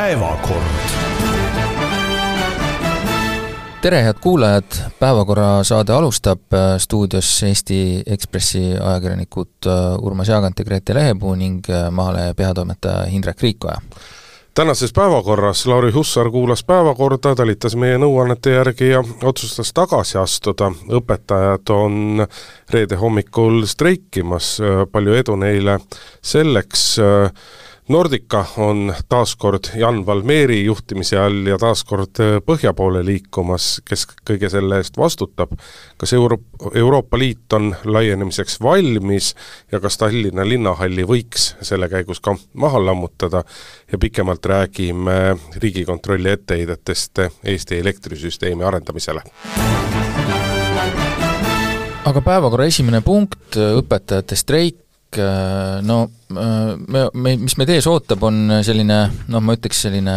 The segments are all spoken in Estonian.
päevakord. tere, head kuulajad, Päevakorra saade alustab stuudios Eesti Ekspressi ajakirjanikud Urmas Jaagant ja Grete Lehepuu ning Maalehe peatoimetaja Hindrek Riikoja tänases päevakorras Lauri Hussar kuulas päevakorda, talitas meie nõuannete järgi ja otsustas tagasi astuda. õpetajad on reede hommikul streikimas, palju edu neile selleks Nordica on taas kord Jan Valmeeri juhtimise all ja taas kord põhja poole liikumas, kes kõige selle eest vastutab. kas Euro-, Euroopa Liit on laienemiseks valmis ja kas Tallinna linnahalli võiks selle käigus ka maha lammutada? Ja pikemalt räägime Riigikontrolli etteheidetest Eesti elektrisüsteemi arendamisele. Aga päevakorra esimene punkt, õpetajate streik, Äh, no äh, me, me, mis meid ees ootab, on selline noh, ma ütleks selline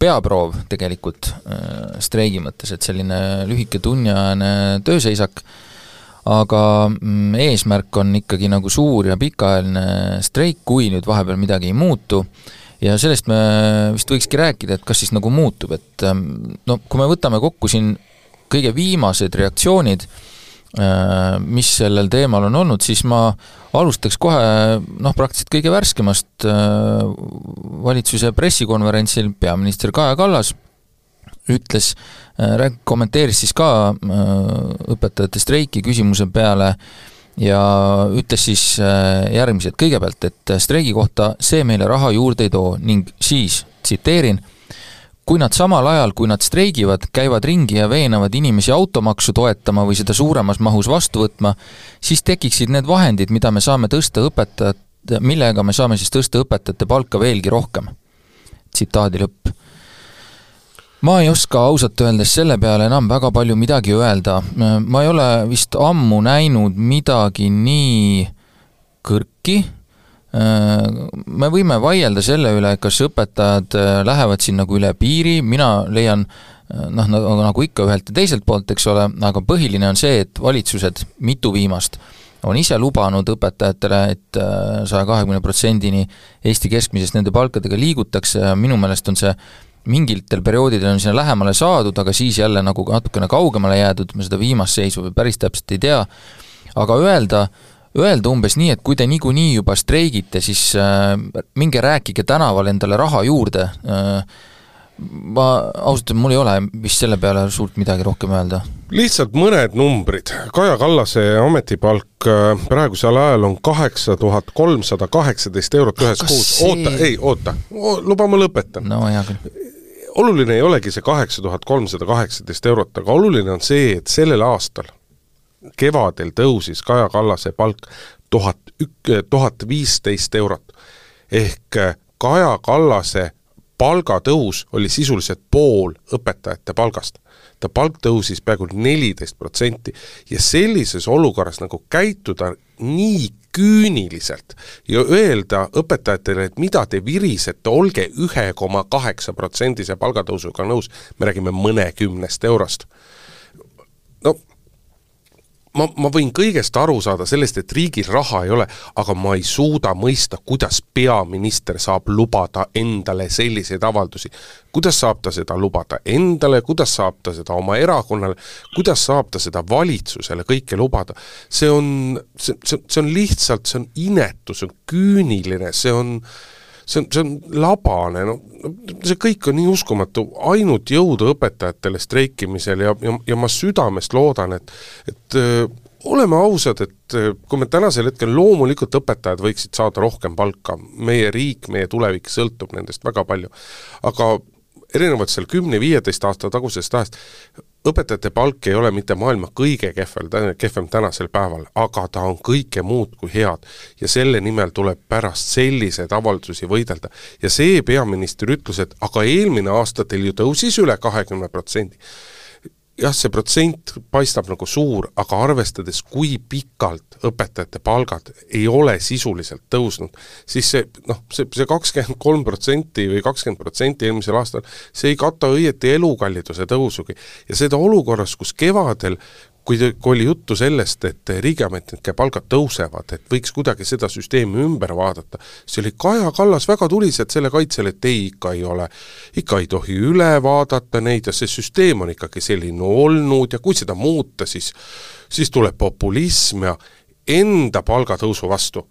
peaproov tegelikult äh, streigi mõttes, et selline lühike tunniajane tööseisak, aga mm, eesmärk on ikkagi nagu suur ja pikaajaline streik, kui nüüd vahepeal midagi ei muutu, ja sellest me vist võikski rääkida, et kas siis nagu muutub, et ähm, no kui me võtame kokku siin kõige viimased reaktsioonid, mis sellel teemal on olnud, siis ma alustaks kohe noh, praktiliselt kõige värskemast äh, valitsuse pressikonverentsil peaminister Kaja Kallas ütles, äh, kommenteeris siis ka äh, õpetajate streiki küsimuse peale ja ütles siis järgmised, kõigepealt, et streigi kohta see meile raha juurde ei too ning siis, tsiteerin, kui nad samal ajal, kui nad streigivad, käivad ringi ja veenavad inimesi automaksu toetama või seda suuremas mahus vastu võtma, siis tekiksid need vahendid, mida me saame tõsta õpetajat, millega me saame siis tõsta õpetajate palka veelgi rohkem. tsitaadi lõpp. ma ei oska ausalt öeldes selle peale enam väga palju midagi öelda, ma ei ole vist ammu näinud midagi nii kõrki me võime vaielda selle üle, kas õpetajad äh, lähevad siin nagu üle piiri, mina leian äh, noh, nagu ikka ühelt ja teiselt poolt, eks ole, aga põhiline on see, et valitsused, mitu viimast, on ise lubanud õpetajatele, et äh, saja kahekümne protsendini Eesti keskmisest nende palkadega liigutakse. Ja minu meelest on see mingitel perioodidel on sinna lähemale saadud, aga siis jälle nagu natukene kaugemale jäädud, me seda viimast seisu päris täpselt ei tea, aga öelda, öelda umbes nii, et kui te niikuinii juba streigite, siis äh, minge rääkige tänaval endale raha juurde. Äh,, ma ausalt öeldes, mul ei ole vist selle peale suurt midagi rohkem öelda. lihtsalt mõned numbrid, Kaja Kallase ametipalk äh, praegusel ajal on kaheksa tuhat kolmsada kaheksateist eurot ühes kuus. see..., oota, ei, oota, luba ma lõpetan. no hea küll. Oluline ei olegi see kaheksa tuhat kolmsada kaheksateist eurot, aga oluline on see, et sellel aastal kevadel tõusis Kaja Kallase palk tuhat ük-, tuhat viisteist eurot. ehk äh, Kaja Kallase palgatõus oli sisuliselt pool õpetajate palgast. ta palk tõusis peaaegu neliteist protsenti ja sellises olukorras nagu käituda nii küüniliselt ja öelda õpetajatele, et mida te virisete, olge ühe koma kaheksa protsendise palgatõusuga nõus, me räägime mõnekümnest eurost. no ma, ma võin kõigest aru saada, sellest, et riigil raha ei ole, aga ma ei suuda mõista, kuidas peaminister saab lubada endale selliseid avaldusi. kuidas saab ta seda lubada endale, kuidas saab ta seda oma erakonnale, kuidas saab ta seda valitsusele kõike lubada, see on, see, see, see on lihtsalt, see on inetu, see on küüniline, see on see on, see on labane, no see kõik on nii uskumatu, ainult jõudu õpetajatele streikimisel ja, ja, ja ma südamest loodan, et, et öö, oleme ausad, et kui me tänasel hetkel loomulikult õpetajad võiksid saada rohkem palka, meie riik, meie tulevik sõltub nendest väga palju, aga erinevalt seal kümne-viieteist aasta tagusest ajast, õpetajate palk ei ole mitte maailma kõige kehvel, kehvem tänasel päeval, aga ta on kõike muud kui head. ja selle nimel tuleb pärast selliseid avaldusi võidelda. ja see peaminister ütles, et aga eelmine aasta teil ju tõusis üle kahekümne protsendi jah, see protsent paistab nagu suur, aga arvestades, kui pikalt õpetajate palgad ei ole sisuliselt tõusnud, siis see noh, see, see kakskümmend kolm protsenti või kakskümmend protsenti eelmisel aastal, see ei kata õieti elukalliduse tõusugi. ja seda olukorras, kus kevadel kui, kui oli juttu sellest, et riigiametnike palgad tõusevad, et võiks kuidagi seda süsteemi ümber vaadata, siis oli Kaja Kallas väga tuliselt selle kaitsel, et ei, ikka ei ole, ikka ei tohi üle vaadata neid ja see süsteem on ikkagi selline olnud ja kui seda muuta, siis siis tuleb populism ja enda palgatõusu vastu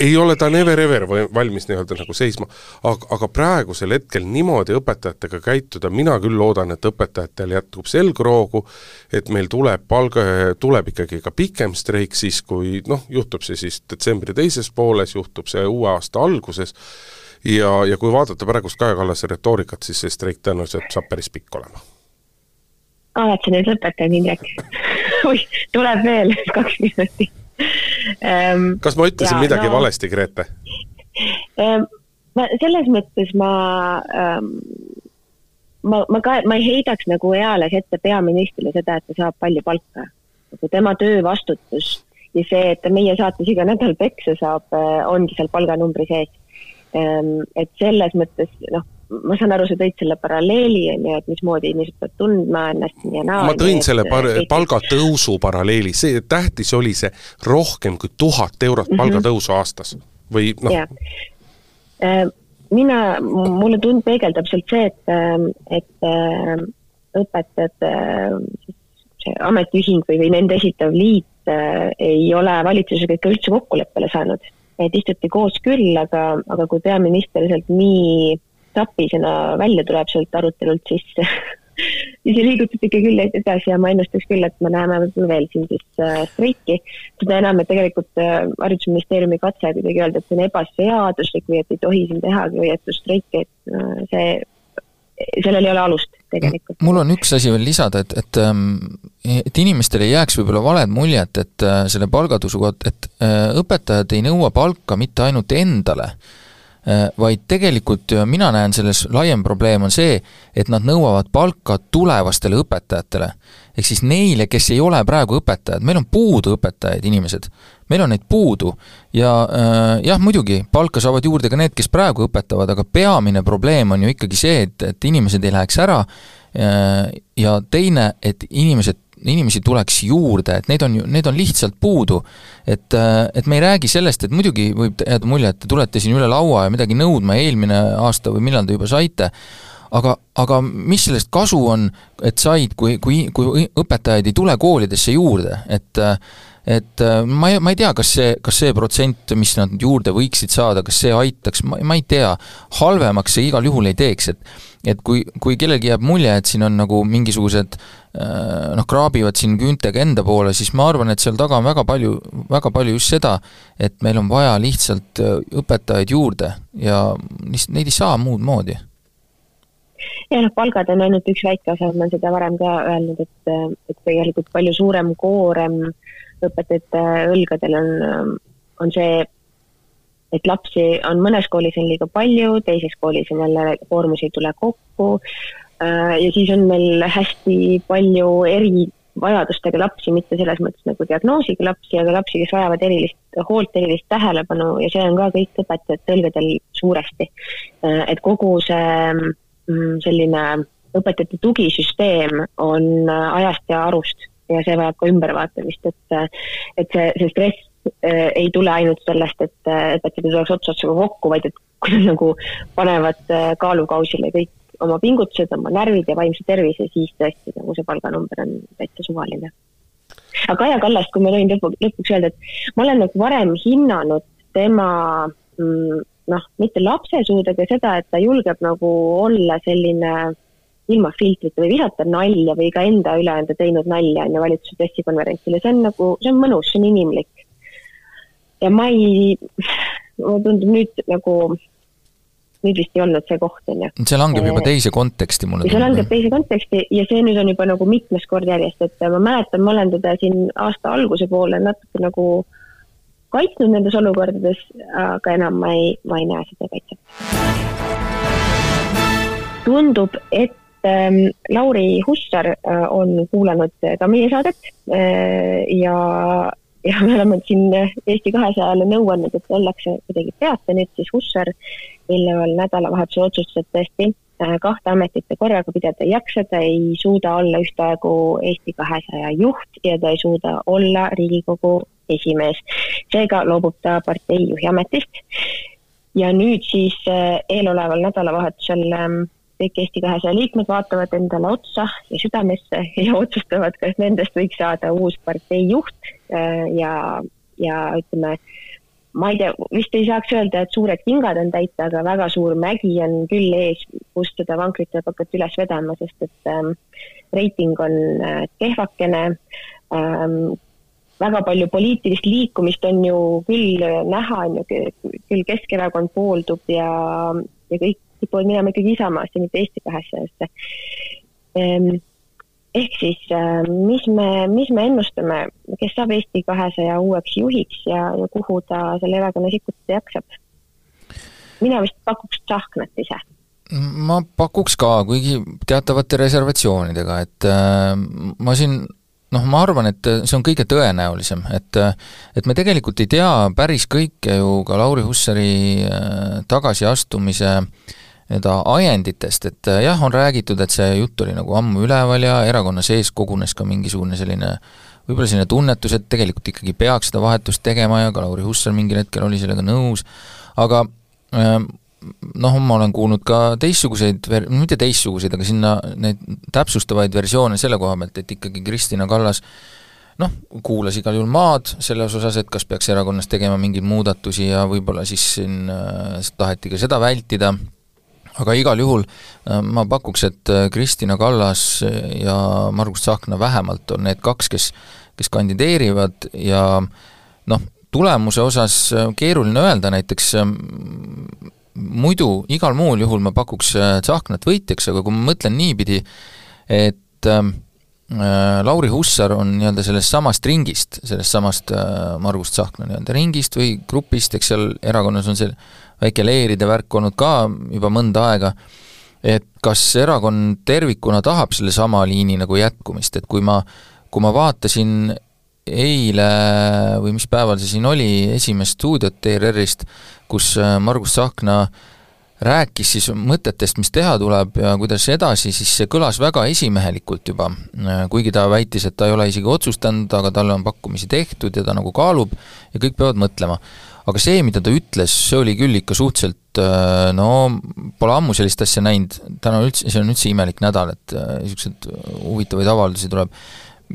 ei ole ta never ever valmis nii-öelda nagu seisma, aga, aga praegusel hetkel niimoodi õpetajatega käituda, mina küll loodan, et õpetajatel jätkub selgroogu, et meil tuleb palga, tuleb ikkagi ka pikem streik siis, kui noh, juhtub see siis detsembri teises pooles, juhtub see uue aasta alguses, ja, ja kui vaadata praegust Kaja Kallase retoorikat, siis see streik tõenäoliselt saab päris pikk olema. oled sa nüüd lõpetanud, Indrek? oih, tuleb veel kaks minutit. kas ma ütlesin ja, midagi no, valesti, Grete ähm,? ma selles mõttes ma ähm, ma, ma ka, ma ei heidaks nagu eales ette peaministrile seda, et ta saab palju palka. nagu tema töövastutus ja see, et ta meie saates iga nädal peksa saab, äh, ongi seal palganumbri sees. Ähm, et selles mõttes noh ma saan aru, sa tõid selle paralleeli, on ju, et mismoodi inimesed peavad tundma ennast nii ja naa. ma tõin selle par-, palgatõusu paralleeli, see, tähtis oli see rohkem kui tuhat eurot mm -hmm. palgatõusu aastas või noh. Äh, mina, mulle tund-, peegeldab sealt see, et, äh, et äh, õpetajate see ametiühing või, või nende esitav liit ei ole valitsusega ikka üldse kokkuleppele saanud. et istuti koos küll, aga, aga kui peaminister sealt nii tapisena välja tuleb sealt arutelult, siis siis ei liigutud ikka küll edasi ja ma ennustaks küll, et me näeme võib-olla veel siin siis äh, streiki. seda enam, et tegelikult äh, Haridusministeeriumi katse kuidagi öelda, et see on ebaseaduslik või et ei tohi siin tehagi hoiatusstreiki, et äh, see, sellel ei ole alust tegelikult. mul on üks asi veel lisada, et, et ähm, et inimestele ei jääks võib-olla valed muljet, et äh, selle palgatõusuga, et äh, õpetajad ei nõua palka mitte ainult endale vaid tegelikult mina näen selles laiem probleem on see, et nad nõuavad palka tulevastele õpetajatele. ehk siis neile, kes ei ole praegu õpetajad, meil on puudu õpetajaid, inimesed. meil on neid puudu ja äh, jah, muidugi, palka saavad juurde ka need, kes praegu õpetavad, aga peamine probleem on ju ikkagi see, et, et inimesed ei läheks ära äh, ja teine, et inimesed inimesi tuleks juurde, et neid on ju, neid on lihtsalt puudu. et, äh, et me ei räägi sellest, et muidugi võib jääda mulje, et te tulete siin üle laua ja midagi nõudma eelmine aasta või millal te juba saite, aga, aga mis sellest kasu on, et said, kui, kui, kui õpetajaid ei tule koolidesse juurde, et et äh, ma ei, ma ei tea, kas see, kas see protsent, mis nad juurde võiksid saada, kas see aitaks, ma, ma ei tea, halvemaks see igal juhul ei teeks, et et kui, kui kellelgi jääb mulje, et siin on nagu mingisugused äh, noh, kraabivad siin küüntega enda poole, siis ma arvan, et seal taga on väga palju, väga palju just seda, et meil on vaja lihtsalt äh, õpetajaid juurde ja neid ei saa muud moodi. ja noh, palgad on ainult üks väike osa, ma olen seda varem ka öelnud, et, et tegelikult palju suurem koorem õpetajate õlgadel on, on see et lapsi on mõnes koolis on liiga palju, teises koolis on jälle koormus ei tule kokku äh, ja siis on meil hästi palju erivajadustega lapsi, mitte selles mõttes nagu diagnoosiga lapsi, aga lapsi, kes vajavad erilist hoolt, erilist tähelepanu ja see on ka kõik õpetajate õlgadel suuresti. Äh, et kogu see mm, selline õpetajate tugisüsteem on äh, ajast ja arust ja see vajab ka ümbervaatamist, et, et see, see stress Äh, ei tule ainult sellest, et, äh, et õpetajad tuleks ots otsaga kokku, vaid et kui nad nagu panevad äh, kaalukausile kõik oma pingutused, oma närvid ja vaimse tervise, siis tõesti nagu see palganumber on täitsa suvaline. aga Kaja Kallast, kui ma tohin lõpu, lõpuks öelda, et ma olen nagu varem hinnanud tema mm, noh, mitte lapsesuud, aga seda, et ta julgeb nagu olla selline ilma filtrita või visata nalja või ka enda üle enda teinud nalja enne valitsuse pressikonverentsil ja see on nagu, see on mõnus, see on inimlik ja ma ei, mulle tundub nüüd nagu, nüüd vist ei olnud see koht, on ju. see langeb juba teise konteksti, mulle tundub. see langeb teise konteksti ja see nüüd on juba nagu mitmes kord järjest, et ma mäletan, ma olen teda siin aasta alguse poole natuke nagu kaitsnud nendes olukordades, aga enam ma ei, ma ei näe seda kaitset. tundub, et ähm, Lauri Hussar äh, on kuulanud ka meie saadet äh, ja ja me oleme siin Eesti kahesajale nõu andnud, et ollakse kuidagi peata, nüüd siis Hussar eelneval nädalavahetusel otsustas, et tõesti kahte ametit ta korraga pidada ei jaksa, ta ei suuda olla ühtaegu Eesti kahesaja juht ja ta ei suuda olla Riigikogu esimees. seega loobub ta partei juhi ametist. ja nüüd siis eeloleval nädalavahetusel ähm, kõik Eesti kahesaja liikmed vaatavad endale otsa ja südamesse ja otsustavad, kas nendest võiks saada uus partei juht ja, ja ütleme, ma ei tea, vist ei saaks öelda, et suured kingad on täita, aga väga suur mägi on küll ees, kust seda vankrit tuleb hakata üles vedama, sest et ähm, reiting on äh, kehvakene ähm,. väga palju poliitilist liikumist on ju küll näha, on ju, küll Keskerakond pooldub ja, ja kõik kipuvad minema ikkagi Isamaasse, mitte Eesti kahesajasse ähm, ehk siis äh, mis me, mis me ennustame, kes saab Eesti kahesaja uueks juhiks ja, ja kuhu ta selle erakonna sikutada jaksab? mina vist pakuks Tsahknat ise. ma pakuks ka, kuigi teatavate reservatsioonidega, et äh, ma siin noh, ma arvan, et see on kõige tõenäolisem, et et me tegelikult ei tea päris kõike ju ka Lauri Hussari äh, tagasiastumise äh, nii-öelda ajenditest, et äh, jah, on räägitud, et see jutt oli nagu ammu üleval ja erakonna sees kogunes ka mingisugune selline võib-olla selline tunnetus, et tegelikult ikkagi peaks seda vahetust tegema ja ka Lauri Hussar mingil hetkel oli sellega nõus, aga ähm, noh, ma olen kuulnud ka teistsuguseid mitte teistsuguseid, aga sinna neid täpsustavaid versioone selle koha pealt, et ikkagi Kristina Kallas noh, kuulas igal juhul maad selles osas, et kas peaks erakonnas tegema mingeid muudatusi ja võib-olla siis siin äh, taheti ka seda vältida aga igal juhul äh, ma pakuks, et äh, Kristina Kallas ja Margus Tsahkna vähemalt on need kaks, kes, kes kandideerivad ja noh, tulemuse osas äh, keeruline öelda, näiteks muidu igal muul juhul ma pakuks Tsahknat võitjaks, aga kui ma mõtlen niipidi, et äh, Lauri Hussar on nii-öelda sellest samast ringist, sellest samast äh, Margus Tsahkna nii-öelda ringist või grupist, eks seal erakonnas on see väike leeride värk olnud ka juba mõnda aega, et kas erakond tervikuna tahab sellesama liini nagu jätkumist, et kui ma, kui ma vaatasin eile või mis päeval see siin oli, esimest stuudiot ERR-ist, kus äh, Margus Tsahkna rääkis siis mõtetest, mis teha tuleb ja kuidas edasi, siis see kõlas väga esimehelikult juba, äh, kuigi ta väitis, et ta ei ole isegi otsustanud, aga talle on pakkumisi tehtud ja ta nagu kaalub ja kõik peavad mõtlema aga see, mida ta ütles, see oli küll ikka suhteliselt äh, no pole ammu sellist asja näinud, täna üldse, see on üldse imelik nädal, et niisuguseid äh, huvitavaid avaldusi tuleb,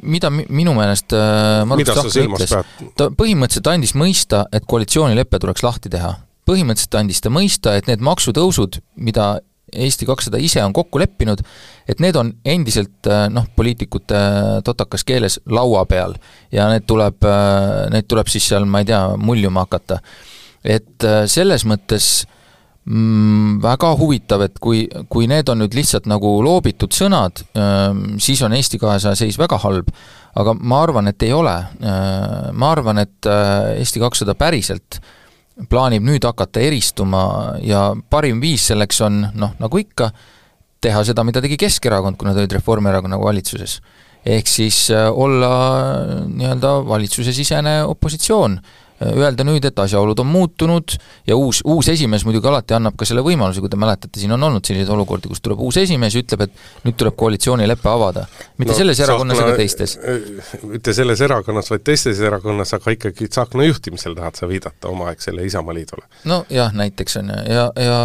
mida minu meelest äh, Margus Tsahkna ütles, ta põhimõtteliselt andis mõista, et koalitsioonilepe tuleks lahti teha. põhimõtteliselt andis ta mõista, et need maksutõusud, mida Eesti kakssada ise on kokku leppinud, et need on endiselt äh, noh, poliitikute totakas keeles laua peal ja need tuleb, äh, need tuleb siis seal, ma ei tea, muljuma hakata. et äh, selles mõttes mm, väga huvitav, et kui, kui need on nüüd lihtsalt nagu loobitud sõnad, ähm, siis on Eesti kahesaja seis väga halb, aga ma arvan, et ei ole. Ma arvan, et Eesti kakssada päriselt äh, plaanib nüüd hakata eristuma ja parim viis selleks on noh, nagu ikka, teha seda, mida tegi Keskerakond, kui nad olid Reformierakonnaga valitsuses. ehk siis äh, olla nii-öelda valitsusesisene opositsioon öelda nüüd, et asjaolud on muutunud ja uus, uus esimees muidugi alati annab ka selle võimaluse, kui te mäletate, siin on olnud selliseid olukordi, kus tuleb uus esimees ja ütleb, et nüüd tuleb koalitsioonilepe avada. mitte no, selles erakonnas ega teistes. mitte selles erakonnas, vaid teistes erakonnas, aga ikkagi Tsahkna juhtimisel tahad sa viidata omaaegsele Isamaaliidule? nojah, näiteks on ju, ja, ja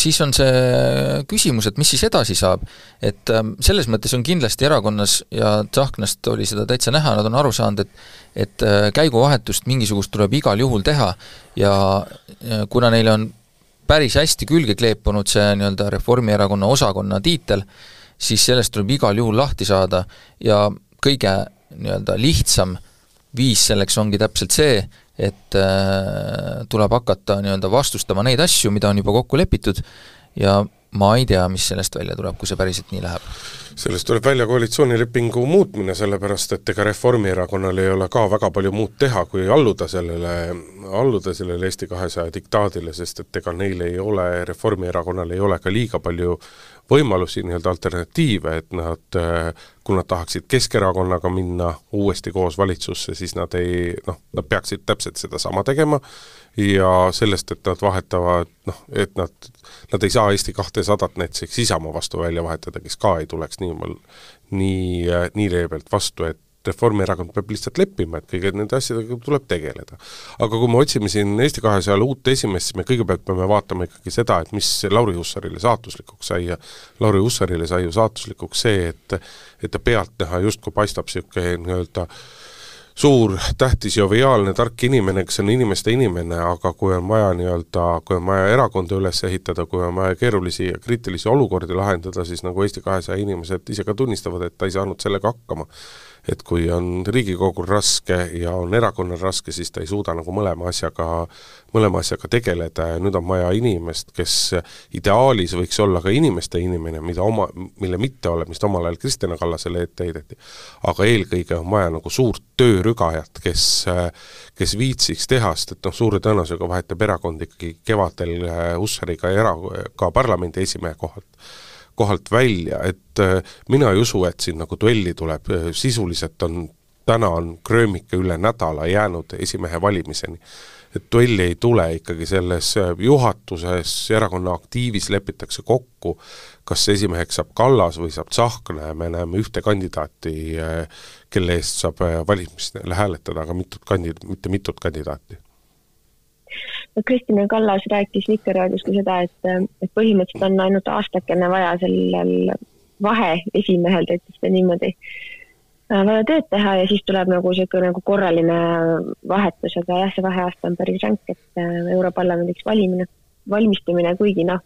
siis on see küsimus, et mis siis edasi saab. et ähm, selles mõttes on kindlasti erakonnas ja Tsahknast oli seda täitsa näha, nad on aru saanud, et et äh, käiguvahetust mingisugust tuleb igal juhul teha ja kuna neile on päris hästi külge kleepunud see nii-öelda Reformierakonna osakonna tiitel, siis sellest tuleb igal juhul lahti saada ja kõige nii-öelda lihtsam viis selleks ongi täpselt see, et äh, tuleb hakata nii-öelda vastustama neid asju, mida on juba kokku lepitud ja ma ei tea, mis sellest välja tuleb, kui see päriselt nii läheb. sellest tuleb välja koalitsioonilepingu muutmine, sellepärast et ega Reformierakonnal ei ole ka väga palju muud teha, kui alluda sellele, alluda sellele Eesti kahesaja diktaadile, sest et ega neil ei ole, Reformierakonnal ei ole ka liiga palju võimalusi, nii-öelda alternatiive, et nad äh, kui nad tahaksid Keskerakonnaga minna uuesti koos valitsusse, siis nad ei noh, nad peaksid täpselt sedasama tegema ja sellest, et nad vahetavad noh, et nad, nad ei saa Eesti kahtesadat näiteks Isamaa vastu välja vahetada, kes ka ei tuleks nii, nii, nii leebelt vastu, et Reformierakond peab lihtsalt leppima, et kõige nende asjadega tuleb tegeleda. aga kui me otsime siin Eesti kahesajal uut esimeest, siis me kõigepealt peame vaatama ikkagi seda, et mis Lauri Hussarile saatuslikuks sai ja Lauri Hussarile sai ju saatuslikuks see, et et ta pealtnäha justkui paistab niisugune nii-öelda suur, tähtis, joviaalne, tark inimene, kes on inimeste inimene, aga kui on vaja nii-öelda, kui on vaja erakonda üles ehitada, kui on vaja keerulisi ja kriitilisi olukordi lahendada, siis nagu Eesti kahesaja inimesed ise ka tunnistavad, et ta ei saanud sellega hakkama et kui on Riigikogul raske ja on erakonnal raske, siis ta ei suuda nagu mõlema asjaga, mõlema asjaga tegeleda ja nüüd on vaja inimest, kes ideaalis võiks olla ka inimeste inimene, mida oma, mille mitteolemist omal ajal Kristjan Kallasele ette heideti. aga eelkõige on vaja nagu suurt töörügajat, kes, kes viitsiks teha, sest et noh, suure tõenäosusega vahetab erakond ikkagi kevadel Hussariga era-, ka parlamendi esimehe kohalt kohalt välja, et äh, mina ei usu, et siin nagu duelli tuleb, äh, sisuliselt on, täna on Kröömike üle nädala jäänud esimehe valimiseni. et duelli ei tule, ikkagi selles äh, juhatuses, erakonna aktiivis lepitakse kokku, kas esimeheks saab Kallas või saab Tsahkna ja me näeme ühte kandidaati, kelle eest saab valimistel hääletada, aga mitut kandi-, mitte mitut kandidaati Kristjan Kallas rääkis Vikerraadios ka seda, et, et põhimõtteliselt on ainult aastakene vaja sellel vaheesimehel, ta ütles seda niimoodi, äh, vaja tööd teha ja siis tuleb nagu niisugune nagu korraline vahetus, aga jah, see vaheaasta on päris ränk, et äh, Europarlamendiks valimine, valmistumine, kuigi noh,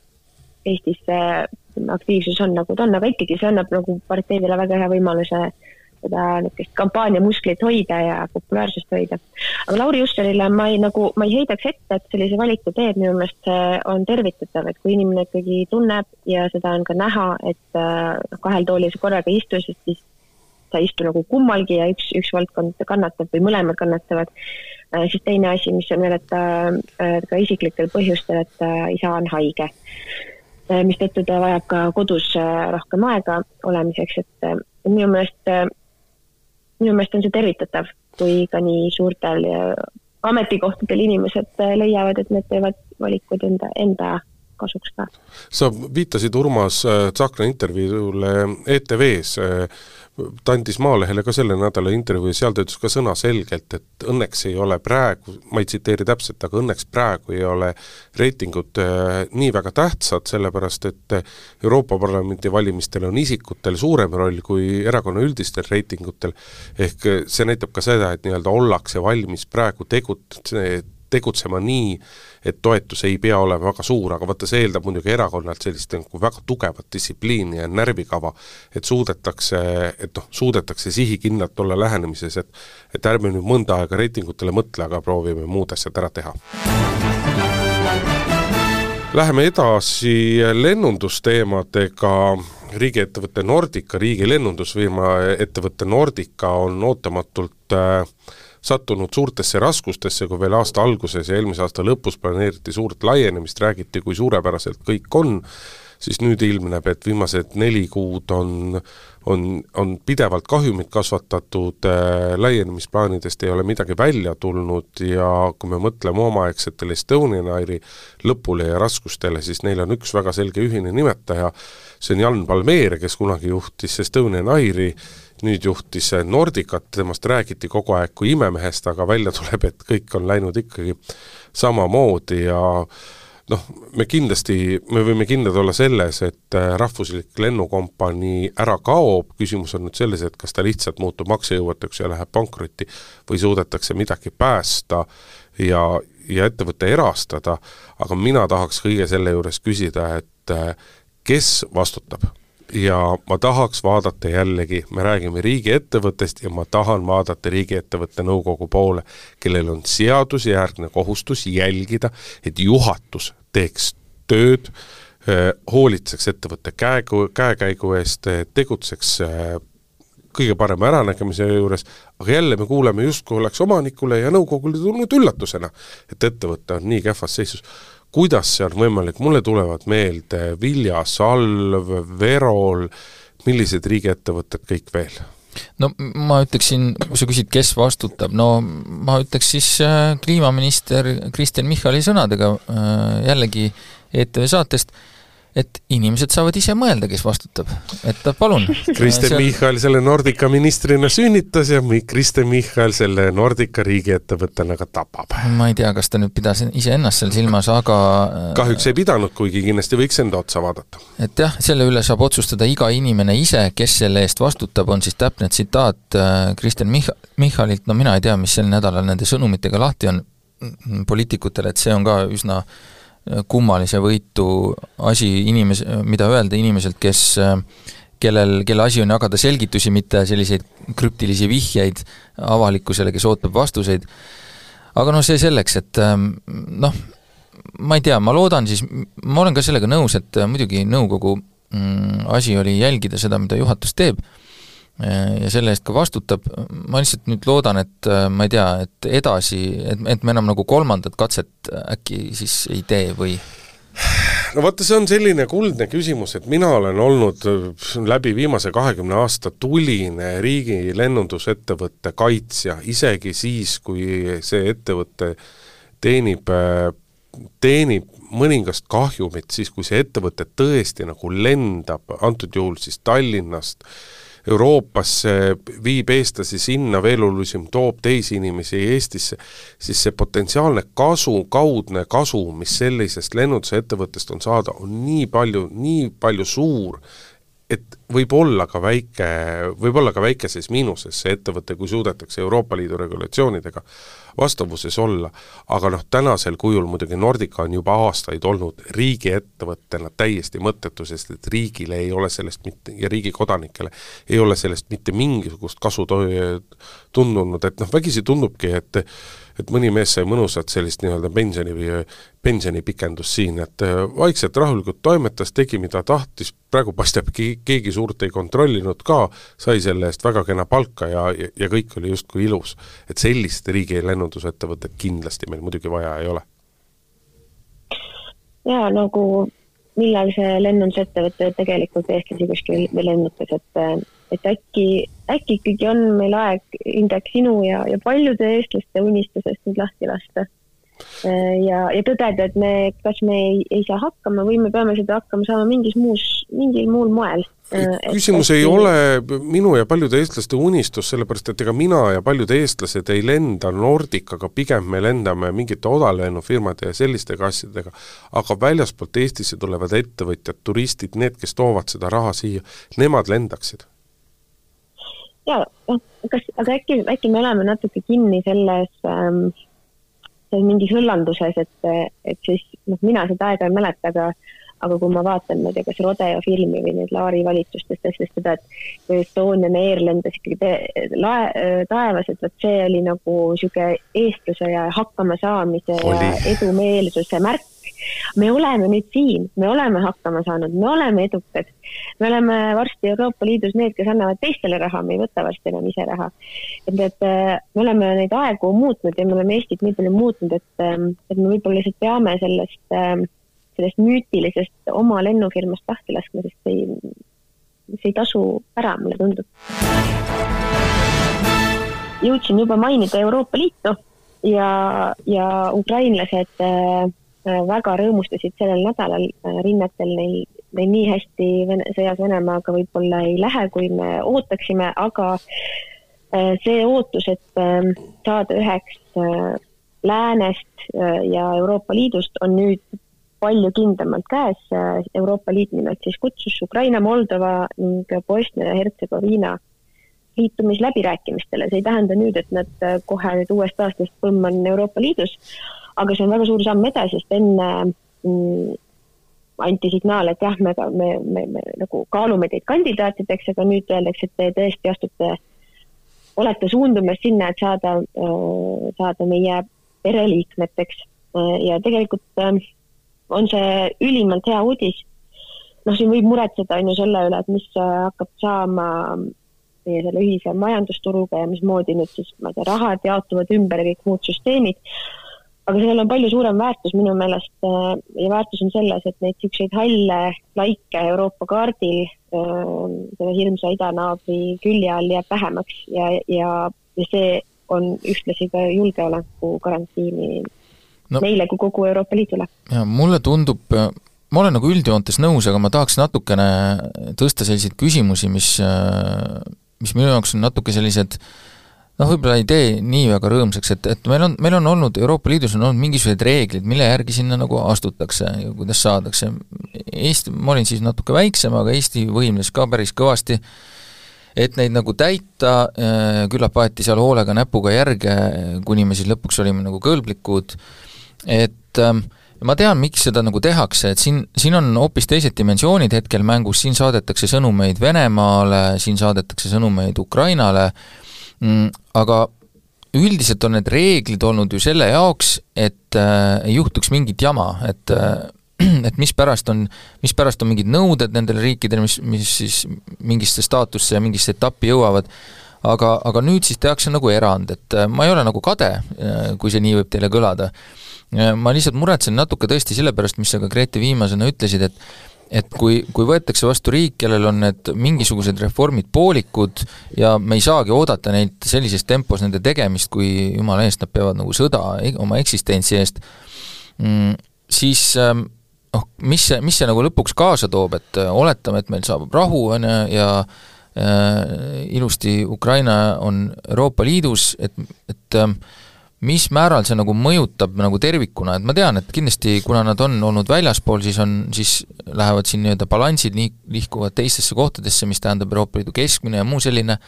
Eestis see aktiivsus on nagu ta on, aga ikkagi see annab nagu parteidele väga hea võimaluse äh, seda niisugust kampaaniamusklit hoida ja populaarsust hoida. aga Lauri Jusserile ma ei, nagu, ma ei heidaks ette, et sellise valiku teeb, minu meelest see on tervitatav, et kui inimene ikkagi tunneb ja seda on ka näha, et noh, kahel toolil sa korraga ei istu, sest siis sa ei istu nagu kummalgi ja üks, üks valdkond kannatab või mõlemad kannatavad, äh, siis teine asi, mis on veel, et ta äh, ka isiklikel põhjustel, et isa on haige mistõttu ta vajab ka kodus rohkem aega olemiseks, et minu meelest minu meelest on see tervitatav, kui ka nii suurtel ametikohtadel inimesed äh, leiavad, et need teevad valikuid enda, enda kasuks ka. sa viitasid Urmas äh, Tsahkna intervjuule ETV-s, äh, ta andis Maalehele ka selle nädala intervjuu ja seal ta ütles ka sõnaselgelt, et õnneks ei ole praegu, ma ei tsiteeri täpselt, aga õnneks praegu ei ole reitingud äh, nii väga tähtsad, sellepärast et Euroopa Parlamendi valimistel on isikutel suurem roll kui erakonna üldistel reitingutel, ehk see näitab ka seda, et nii-öelda ollakse valmis praegu tegut-, tegutsema nii, et toetus ei pea olema väga suur, aga vaata, see eeldab muidugi erakonnalt sellist nagu väga tugevat distsipliini ja närvikava, et suudetakse, et noh, suudetakse sihikindlalt olla lähenemises, et et ärme nüüd mõnda aega reitingutele mõtle, aga proovime muud asjad ära teha. Läheme edasi lennundusteemadega, riigiettevõte Nordica, riigi lennundusfirma ettevõte Nordica on ootamatult äh, sattunud suurtesse raskustesse, kui veel aasta alguses ja eelmise aasta lõpus planeeriti suurt laienemist, räägiti, kui suurepäraselt kõik on, siis nüüd ilmneb, et viimased neli kuud on, on, on pidevalt kahjumit kasvatatud äh,, laienemisplaanidest ei ole midagi välja tulnud ja kui me mõtleme omaaegsetele Estonian Airi lõpule ja raskustele, siis neil on üks väga selge ühine nimetaja, see on Jan Palmeer, kes kunagi juhtis Estonian Airi, nüüd juhtis Nordicat, temast räägiti kogu aeg kui imemehest, aga välja tuleb, et kõik on läinud ikkagi samamoodi ja noh, me kindlasti, me võime kindlad olla selles, et äh, rahvuslik lennukompanii ära kaob, küsimus on nüüd selles, et kas ta lihtsalt muutub maksejõuetuks ja läheb pankrotti või suudetakse midagi päästa ja, ja ettevõte erastada, aga mina tahaks kõige selle juures küsida, et äh, kes vastutab ja ma tahaks vaadata jällegi, me räägime riigiettevõttest ja ma tahan vaadata riigiettevõtte nõukogu poole, kellel on seadusjärgne kohustus jälgida, et juhatus teeks tööd, eh, hoolitseks ettevõtte käegu, käekäigu eest, tegutseks eh, kõige parema äranägemise juures, aga jälle me kuuleme justkui oleks omanikule ja nõukogule tulnud üllatusena, et ettevõte on nii kehvas seisus kuidas see on võimalik, mulle tulevad meelde Vilja Salv, Verol, millised riigiettevõtted kõik veel? No ma ütleksin, kui sa küsid, kes vastutab, no ma ütleks siis äh, kliimaminister Kristen Michali sõnadega äh, jällegi ETV saatest, et inimesed saavad ise mõelda, kes vastutab, et palun. Kristen seal... Michal selle Nordica ministrina sünnitas ja Kristen Michal selle Nordica riigiettevõttena ka tapab. ma ei tea, kas ta nüüd pidas iseennast seal silmas, aga äh, kahjuks ei pidanud, kuigi kindlasti võiks enda otsa vaadata. et jah, selle üle saab otsustada iga inimene ise, kes selle eest vastutab, on siis täpne tsitaat äh, Kristen Mich-, Michalilt, no mina ei tea, mis sel nädalal nende sõnumitega lahti on poliitikutele, et see on ka üsna äh, kummalise võitu asi inimes-, mida öelda inimeselt, kes kellel, kelle asi on jagada selgitusi, mitte selliseid krüptilisi vihjeid avalikkusele, kes ootab vastuseid, aga noh, see selleks, et noh, ma ei tea, ma loodan siis, ma olen ka sellega nõus, et muidugi nõukogu mm, asi oli jälgida seda, mida juhatus teeb, ja selle eest ka vastutab, ma lihtsalt nüüd loodan, et ma ei tea, et edasi, et, et me enam nagu kolmandat katset äkki siis ei tee või? no vaata, see on selline kuldne küsimus, et mina olen olnud läbi viimase kahekümne aasta tuline riigi lennundusettevõtte kaitsja, isegi siis, kui see ettevõte teenib, teenib mõningast kahjumit, siis kui see ettevõte tõesti nagu lendab, antud juhul siis Tallinnast äh, Euroopasse, viib eestlasi sinna, veel olulisem, toob teisi inimesi Eestisse, siis see potentsiaalne kasu, kaudne kasu, mis sellisest lennundusettevõttest on saada, on nii palju, nii palju suur, et võib olla ka väike, võib olla ka väikeses miinuses see ettevõte, kui suudetakse Euroopa Liidu regulatsioonidega vastavuses olla, aga noh, tänasel kujul muidugi Nordica on juba aastaid olnud riigiettevõttena täiesti mõttetu, sest et riigile ei ole sellest mitte, ja riigi kodanikele ei ole sellest mitte mingisugust kasu tundunud, et noh, vägisi tundubki, et et mõni mees sai mõnusat sellist nii-öelda pensioni või pensionipikendust siin, et vaikselt rahulikult toimetas, tegi mida tahtis, praegu paistab, keegi suurt ei kontrollinud ka, sai selle eest väga kena palka ja, ja, ja kõik oli justkui ilus. et sellist riigi lennundusettevõtet kindlasti meil muidugi vaja ei ole. jaa, nagu millal see lennundusettevõte tegelikult eestlasi kuskil lennutas, et et äkki, äkki ikkagi on meil aeg, Indrek, sinu ja, ja paljude eestlaste unistusest nüüd lahti lasta? Ja, ja tõdeda, et me, kas me ei, ei saa hakkama või me peame seda hakkama saama mingis muus, mingil muul moel. Küsimus ei ole minu ja paljude eestlaste unistus, sellepärast et ega mina ja paljud eestlased ei lenda Nordicaga, pigem me lendame mingite odavlennufirmade ja selliste asjadega, aga väljaspoolt Eestisse tulevad ettevõtjad, turistid, need, kes toovad seda raha siia, nemad lendaksid jaa, noh, kas, aga äkki, äkki me oleme natuke kinni selles ähm, mingis hõllanduses, et, et siis noh, mina seda aega ei mäleta, aga aga kui ma vaatan, ma ei tea, kas Rodeo filmi või neid Laari valitsustest ja siis seda, et Estonian Air lendas ikkagi lae, taevas, et vot see oli nagu niisugune eestluse ja hakkamasaamise ja edumeelsuse märk me oleme nüüd siin, me oleme hakkama saanud, me oleme edukad. me oleme varsti Euroopa Liidus need, kes annavad teistele raha, me ei võta varsti enam ise raha. et, et äh, me oleme neid aegu muutnud ja me oleme Eestit nii palju muutnud, et, ähm, et me võib-olla lihtsalt peame sellest, ähm, sellest müütilisest oma lennufirmast lahti laskma, sest see ei, see ei tasu ära, mulle tundub. jõudsin juba mainida Euroopa Liitu ja, ja ukrainlased Äh, väga rõõmustasid sellel nädalal äh, rinnetel neil, neil nii hästi Vene, sõjas Venemaaga võib-olla ei lähe, kui me ootaksime, aga äh, see ootus, et ähm, saada üheks läänest ja Euroopa Liidust on nüüd palju kindlamalt käes. Euroopa Liit nimelt siis kutsus Ukraina, Moldova ning Bosnia ja Hertsegoviina liitumisläbirääkimistele, see ei tähenda nüüd, et nad kohe nüüd uuest aastast põmm on Euroopa Liidus, aga see on väga suur samm edasi, sest enne mm, anti signaal, et jah, me, me, me, me nagu kaalume teid kandidaatideks, aga nüüd öeldakse, et te tõesti astute, olete suundumas sinna, et saada, saada meie pereliikmeteks ja tegelikult on see ülimalt hea uudis. noh, siin võib muretseda, on ju, selle üle, et mis hakkab saama meie selle ühise majandusturuga ja mismoodi nüüd siis, ma ei tea, rahad jaotuvad ümber ja kõik muud süsteemid aga sellel on palju suurem väärtus minu meelest äh, ja väärtus on selles, et neid niisuguseid halle laike Euroopa kaardil äh, selle hirmsa idanaabri külje all jääb vähemaks ja, ja, ja see on ühtlasi ka julgeoleku garantiini no, meile kui kogu Euroopa Liidule. ja mulle tundub, ma olen nagu üldjoontes nõus, aga ma tahaks natukene tõsta selliseid küsimusi, mis, mis minu jaoks on natuke sellised äh, noh, võib-olla ei tee nii väga rõõmsaks, et, et meil on, meil on olnud, Euroopa Liidus on olnud mingisugused reeglid, mille järgi sinna nagu astutakse ja kuidas saadakse. Eesti, ma olin siis natuke väiksem, aga Eesti võimles ka päris kõvasti, et neid nagu täita, äh, küllap aeti seal hoolega näpuga järge, kuni me siis lõpuks olime nagu kõlblikud, et ähm, ma tean, miks seda nagu tehakse, et siin, siin on hoopis teised dimensioonid hetkel mängus, siin saadetakse sõnumeid Venemaale, siin saadetakse sõnumeid Ukrainale, aga üldiselt on need reeglid olnud ju selle jaoks, et äh, ei juhtuks mingit jama, et äh, et mispärast on, mispärast on mingid nõuded nendele riikidele, mis, mis siis mingisse staatusse ja mingisse etappi jõuavad, aga, aga nüüd siis tehakse nagu erand, et äh, ma ei ole nagu kade, kui see nii võib teile kõlada. Ma lihtsalt muretsen natuke tõesti selle pärast, mis sa ka Grete viimasena ütlesid, et et kui, kui võetakse vastu riik, kellel on need mingisugused reformid poolikud ja me ei saagi oodata neilt sellises tempos nende tegemist, kui jumala eest nad peavad nagu sõda e-, oma eksistentsi eest, mm, siis ähm, noh, mis see, mis see nagu lõpuks kaasa toob, et äh, oletame, et meil saabub rahu, on ju, ja äh, ilusti Ukraina on Euroopa Liidus, et, et äh, mis määral see nagu mõjutab nagu tervikuna, et ma tean, et kindlasti kuna nad on olnud väljaspool, siis on, siis lähevad siin nii-öelda balansid nii, nihkuvad teistesse kohtadesse, mis tähendab Euroopa Liidu keskmine ja muu selline,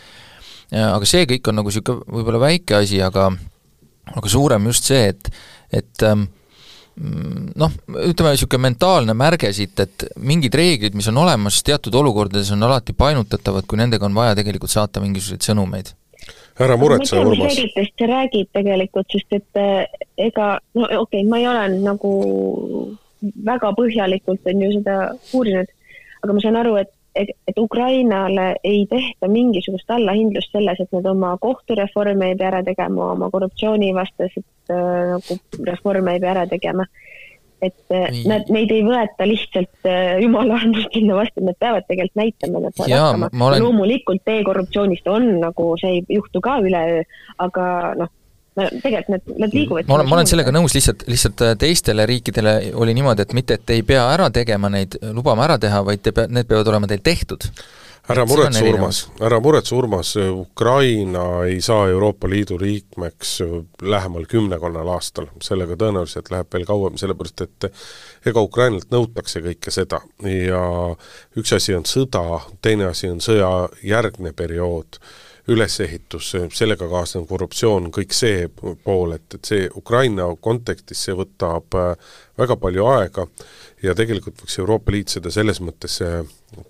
aga see kõik on nagu niisugune võib-olla väike asi, aga aga suurem just see, et, et ähm, noh, ütleme niisugune mentaalne märge siit, et mingid reeglid, mis on olemas, teatud olukordades on alati painutatavad, kui nendega on vaja tegelikult saata mingisuguseid sõnumeid ära muretse, Urmas. reeglitest see räägib tegelikult, sest et eh, ega no okei okay,, ma ei ole nagu väga põhjalikult on ju seda uurinud, aga ma saan aru, et, et, Ukrainale ei tehta mingisugust allahindlust selles, et nad oma kohtureforme ei pea ära tegema, oma korruptsioonivastased äh, nagu reforme ei pea ära tegema et äh, Nii. nad, neid ei võeta lihtsalt äh, jumala armust sinna vastu, nad peavad tegelikult näitama, nad saavad hakkama. Olen... loomulikult tee korruptsioonist on nagu, see ei juhtu ka üleöö, aga noh, tegelikult nad, nad liiguvad ma olen, ma olen sellega nõus, lihtsalt, lihtsalt äh, teistele riikidele oli niimoodi, et mitte, et ei pea ära tegema neid, lubama ära teha, vaid te pea, need peavad olema teil tehtud ära muretse, Urmas, ära muretse, Urmas, Ukraina ei saa Euroopa Liidu liikmeks lähemal kümnekonnal aastal, sellega tõenäoliselt läheb veel kauem, sellepärast et ega Ukrainalt nõutakse kõike seda. Ja üks asi on sõda, teine asi on sõjajärgne periood, ülesehitus, sellega kaasnev korruptsioon, kõik see pool, et, et see Ukraina kontekstis, see võtab väga palju aega ja tegelikult võiks Euroopa Liit seda selles mõttes äh,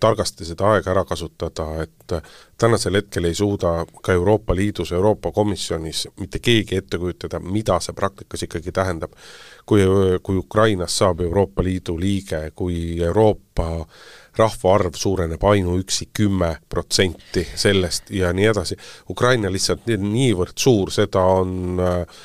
targasti seda aega ära kasutada, et äh, tänasel hetkel ei suuda ka Euroopa Liidus, Euroopa Komisjonis mitte keegi ette kujutada, mida see praktikas ikkagi tähendab. kui, kui Ukrainast saab Euroopa Liidu liige, kui Euroopa rahvaarv suureneb ainuüksi kümme protsenti sellest ja nii edasi, Ukraina lihtsalt niivõrd suur, seda on äh,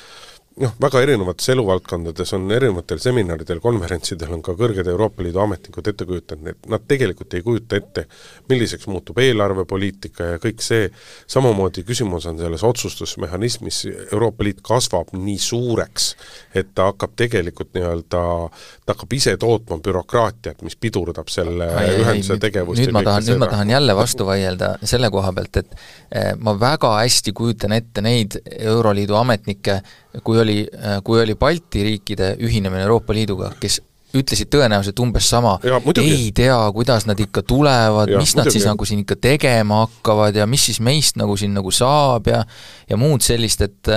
noh, väga erinevates eluvaldkondades on erinevatel seminaridel, konverentsidel on ka kõrged Euroopa Liidu ametnikud ette kujutanud, et nad tegelikult ei kujuta ette, milliseks muutub eelarvepoliitika ja kõik see, samamoodi küsimus on selles otsustusmehhanismis, Euroopa Liit kasvab nii suureks, et ta hakkab tegelikult nii-öelda, ta hakkab ise tootma bürokraatiat, mis pidurdab selle ai, ühenduse tegevust nüüd ma tahan, nüüd ma tahan jälle vastu vaielda selle koha pealt, et eh, ma väga hästi kujutan ette neid Euroliidu ametnikke, kui oli, kui oli Balti riikide ühinemine Euroopa Liiduga, kes ütlesid tõenäoliselt umbes sama, ei tea, kuidas nad ikka tulevad, mis muidugi. nad siis nagu siin ikka tegema hakkavad ja mis siis meist nagu siin nagu saab ja ja muud sellist, et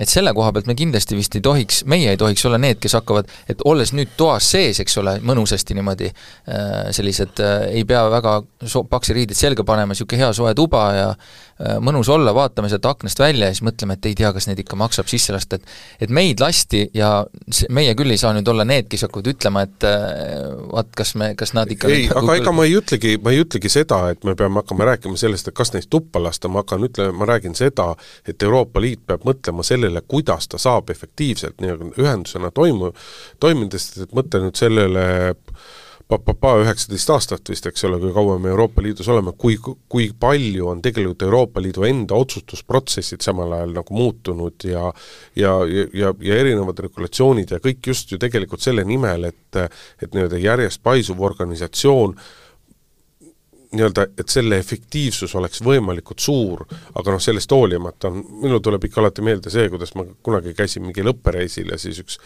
et selle koha pealt me kindlasti vist ei tohiks, meie ei tohiks olla need, kes hakkavad, et olles nüüd toas sees, eks ole, mõnusasti niimoodi äh, sellised, äh, ei pea väga so-, paksi riideid selga panema, niisugune hea soe tuba ja äh, mõnus olla, vaatame sealt aknast välja ja siis mõtleme, et ei tea, kas neid ikka maksab sisse lasta, et et meid lasti ja meie küll ei saa nüüd olla need, kes hakkavad ütlema, et vaat kas me, kas nad ikka ei, aga ega ma ei ütlegi, ma ei ütlegi seda, et me peame hakkama rääkima sellest, et kas neist tuppa lasta, ma hakkan ütlema, ma räägin seda, et Euroopa Liit peab mõtlema sellele, sellele, kuidas ta saab efektiivselt nii-öelda ühendusena toimu, toimida, sest et mõtle nüüd sellele pa-pa-pa üheksateist aastat vist, eks ole, kui kaua me Euroopa Liidus oleme, kui, kui palju on tegelikult Euroopa Liidu enda otsustusprotsessid samal ajal nagu muutunud ja ja, ja, ja, ja erinevad regulatsioonid ja kõik just ju tegelikult selle nimel, et et nii-öelda järjest paisuv organisatsioon nii-öelda, et selle efektiivsus oleks võimalikult suur, aga noh, sellest hoolimata on, minul tuleb ikka alati meelde see, kuidas ma kunagi käisin mingil õppereisil ja siis üks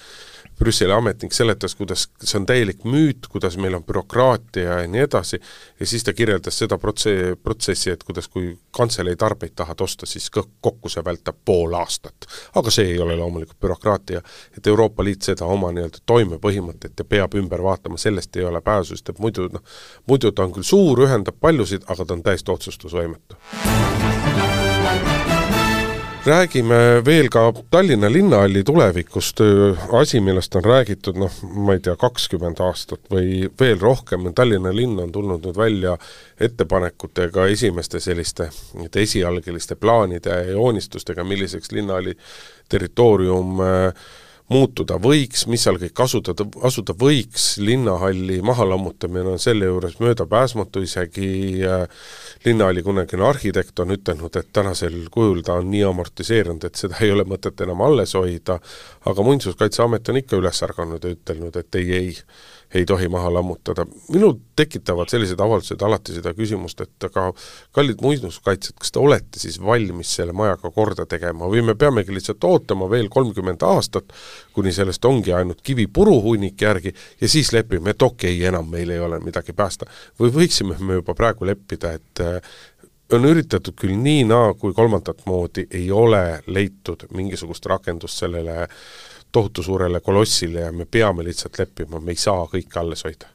Brüsseli ametnik seletas, kuidas see on täielik müüt, kuidas meil on bürokraatia ja nii edasi, ja siis ta kirjeldas seda protse-, protsessi, et kuidas, kui kantselei tarbeid tahad osta, siis kokku see vältab pool aastat. aga see ei ole loomulikult bürokraatia, et Euroopa Liit seda oma nii-öelda toimepõhimõtet ja peab ümber vaatama, sellest ei ole pääsu, sest et muidu noh, muidu ta on küll suur, ühendab paljusid, aga ta on täiesti otsustusvõimetu räägime veel ka Tallinna linnahalli tulevikust, asi, millest on räägitud noh, ma ei tea, kakskümmend aastat või veel rohkem, Tallinna linn on tulnud nüüd välja ettepanekutega esimeste selliste esialgeliste plaanide ja joonistustega, milliseks linnahalli territoorium äh, muutuda võiks, mis seal kõik asutada, asuda võiks, linnahalli mahalammutamine on selle juures möödapääsmatu, isegi äh, linnahalli kunagine arhitekt on ütelnud, et tänasel kujul ta on nii amortiseerunud, et seda ei ole mõtet enam alles hoida, aga Muinsuskaitseamet on ikka üles ärganud ja ütelnud, et ei, ei, ei tohi maha lammutada. minul tekitavad sellised avaldused alati seda küsimust, et aga kallid muinsuskaitsjad, kas te olete siis valmis selle majaga korda tegema või me peamegi lihtsalt ootama veel kolmkümmend aastat, kuni sellest ongi ainult kivipuru hunnik järgi ja siis lepime, et okei okay,, enam meil ei ole midagi päästa. või võiksime me juba praegu leppida, et on üritatud küll nii-naa kui kolmandat moodi, ei ole leitud mingisugust rakendust sellele tohutu suurele kolossile ja me peame lihtsalt leppima, me ei saa kõike alles hoida.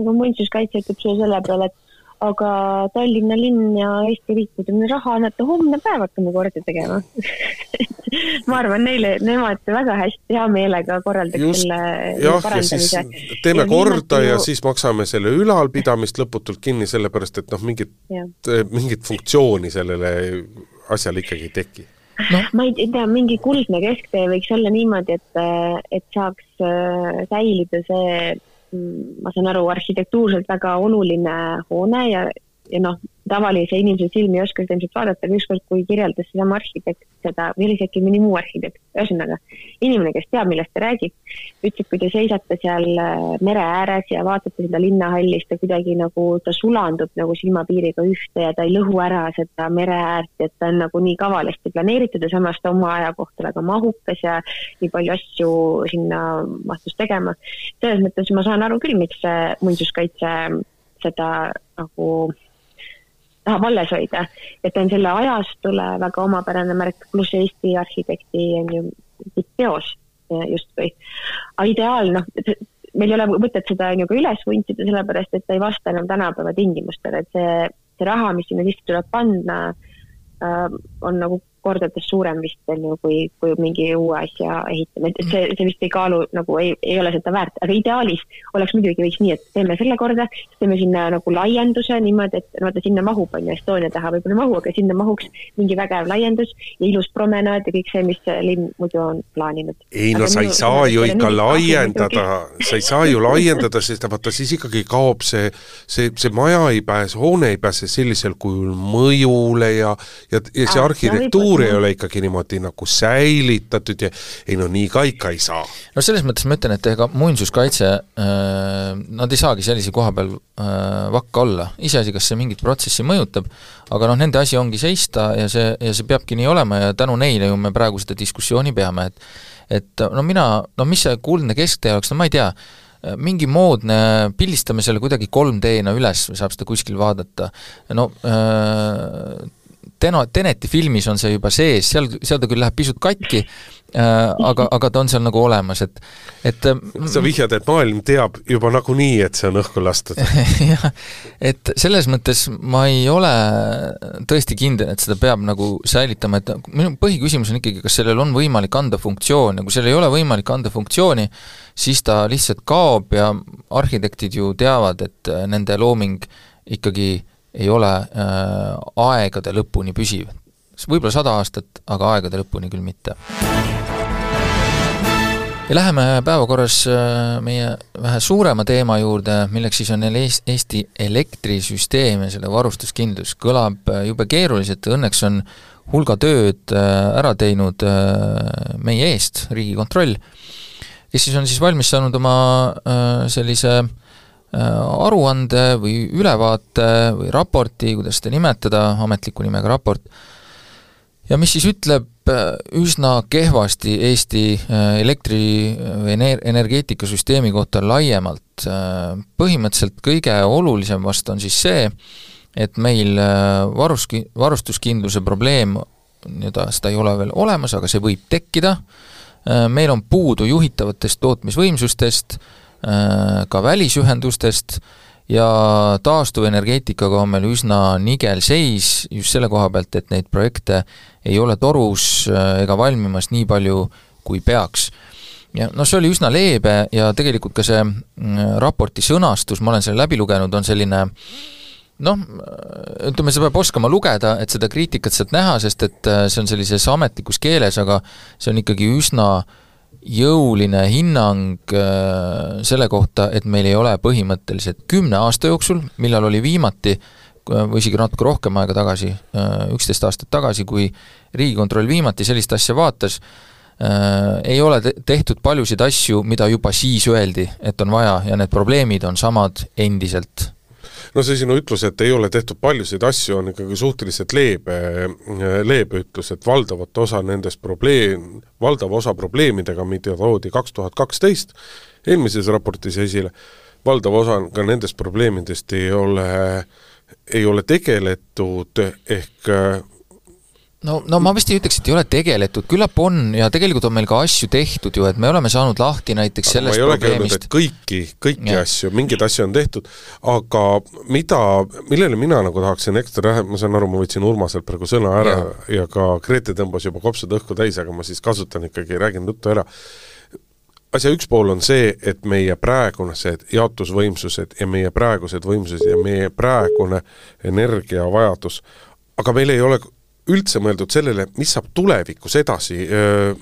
aga muinsuskaitse ütleb sulle selle peale, et aga Tallinna linn ja Eesti riik, kui te meile raha annate, homne päev hakkame korda tegema. Ma arvan, neile, nemad väga hästi, hea meelega korraldaks selle jah, ja siis teeme ja korda ja ju... siis maksame selle ülalpidamist lõputult kinni, sellepärast et noh, mingit, mingit funktsiooni sellele asjale ikkagi ei teki no. ma ei tea, mingi kuldne kesktee võiks olla niimoodi, et, et saaks äh, säilida see, mm, ma saan aru, arhitektuurselt väga oluline hoone ja, ja noh, tavalise inimese silmi ei oska seda ilmselt vaadata, aga ükskord, kui kirjeldas seesama arhitekt seda, või oli see äkki mõni muu arhitekt, ühesõnaga inimene, kes teab, millest ta räägib, ütleb, kui te seisate seal äh, mere ääres ja vaatate seda linnahallist ja kuidagi nagu ta sulandub nagu silmapiiriga ühte ja ta ei lõhu ära seda mere äärt, et ta on nagu nii kavalasti planeeritud ja samas ta oma aja kohta väga mahukas ja nii palju asju sinna mahtus tegema. selles mõttes ma saan aru küll, miks muinsuskaitse seda nagu tahab alles hoida, et on selle ajastule väga omapärane märk, pluss Eesti arhitekti on ju teos justkui. aga ideaal, noh, meil ei ole mõtet seda on ju ka üles vuntida, sellepärast et ta ei vasta enam tänapäeva tingimustele, et see, see raha, mis sinna sisse tuleb panna äh,, on nagu kordades suurem vist on ju, kui, kui mingi uue asja ehitamine, et see, see vist ei kaalu nagu ei, ei ole seda väärt, aga ideaalis oleks muidugi võiks nii, et teeme selle korda, teeme sinna nagu laienduse niimoodi, et vaata sinna mahub, on ju, Estonia taha võib-olla ei mahu, aga sinna mahuks mingi vägev laiendus ja ilus promenaad ja kõik see, mis linn muidu on plaaninud. ei no aga sa ei saa ju ikka laiendada, sa ei saa ju laiendada, sest vaata siis ikkagi kaob see, see, see maja ei pääse, hoone ei pääse sellisel kujul mõjule ja, ja, ja see arhitektuur kultuur ei ole ikkagi niimoodi nagu säilitatud ja ei no nii ka ikka ei saa. no selles mõttes ma ütlen, et ega muinsuskaitse äh,, nad ei saagi sellise koha peal äh, vakka olla, iseasi, kas see mingit protsessi mõjutab, aga noh, nende asi ongi seista ja see, ja see peabki nii olema ja tänu neile ju me praegu seda diskussiooni peame, et et no mina, no mis see kuldne kesktee oleks, no ma ei tea, mingi moodne, pildistame selle kuidagi 3D-na üles, saab seda kuskil vaadata, no äh, Teno, Teneti filmis on see juba sees, seal, seal ta küll läheb pisut katki äh,, aga, aga ta on seal nagu olemas, et, et äh, sa vihjad, et maailm teab juba nagunii, et see on õhku lastud. Jah, et selles mõttes ma ei ole tõesti kindel, et seda peab nagu säilitama, et minu põhiküsimus on ikkagi, kas sellel on võimalik anda funktsiooni ja kui seal ei ole võimalik anda funktsiooni, siis ta lihtsalt kaob ja arhitektid ju teavad, et nende looming ikkagi ei ole äh, aegade lõpuni püsiv. võib-olla sada aastat, aga aegade lõpuni küll mitte. ja läheme päevakorras äh, meie vähe suurema teema juurde, milleks siis on Eesti elektrisüsteem ja selle varustuskindlus. kõlab äh, jube keeruliselt, õnneks on hulga tööd äh, ära teinud meie eest Riigikontroll, kes siis on siis valmis saanud oma sellise äh, aruande või ülevaate või raporti, kuidas seda nimetada, ametliku nimega raport, ja mis siis ütleb äh, üsna kehvasti Eesti äh, elektri- või ener-, energeetikasüsteemi kohta laiemalt. Põhimõtteliselt kõige olulisem vast on siis see, et meil varuski-, varustuskindluse probleem, nii-öelda seda ei ole veel olemas, aga see võib tekkida, meil on puudu juhitavatest tootmisvõimsustest, Äh, ka välisühendustest ja taastuvenergeetikaga on meil üsna nigel seis just selle koha pealt, et neid projekte ei ole torus äh, ega valmimas nii palju, kui peaks. ja noh, see oli üsna leebe ja tegelikult ka see mm, raporti sõnastus, ma olen selle läbi lugenud, on selline noh, ütleme, sa pead oskama lugeda, et seda kriitikat sealt näha, sest et äh, see on sellises ametlikus keeles, aga see on ikkagi üsna äh, jõuline hinnang äh, selle kohta, et meil ei ole põhimõtteliselt kümne aasta jooksul, millal oli viimati, või isegi natuke rohkem aega tagasi, äh, üksteist aastat tagasi, kui Riigikontroll viimati sellist asja vaatas, äh, ei ole tehtud paljusid asju, mida juba siis öeldi, et on vaja ja need probleemid on samad endiselt no see sinu ütlus, et ei ole tehtud paljusid asju, on ikkagi suhteliselt leebe, leebe ütlus, et valdavat osa nendest probleem, valdava osa probleemidega, mida toodi kaks tuhat kaksteist eelmises raportis esile, valdav osa ka nendest probleemidest ei ole, ei ole tegeletud, ehk no, no ma vist ei ütleks, et ei ole tegeletud, küllap on ja tegelikult on meil ka asju tehtud ju, et me oleme saanud lahti näiteks aga sellest probleemist. kõiki, kõiki ja. asju, mingeid asju on tehtud, aga mida, millele mina nagu tahaksin ekstra, ma saan aru, ma võtsin Urmaselt praegu sõna ära ja, ja ka Grete tõmbas juba kopsud õhku täis, aga ma siis kasutan ikkagi, räägin juttu ära asja üks pool on see, et meie praegused jaotusvõimsused ja meie praegused võimsused ja meie praegune energiavajadus, aga meil ei ole üldse mõeldud sellele, mis saab tulevikus edasi,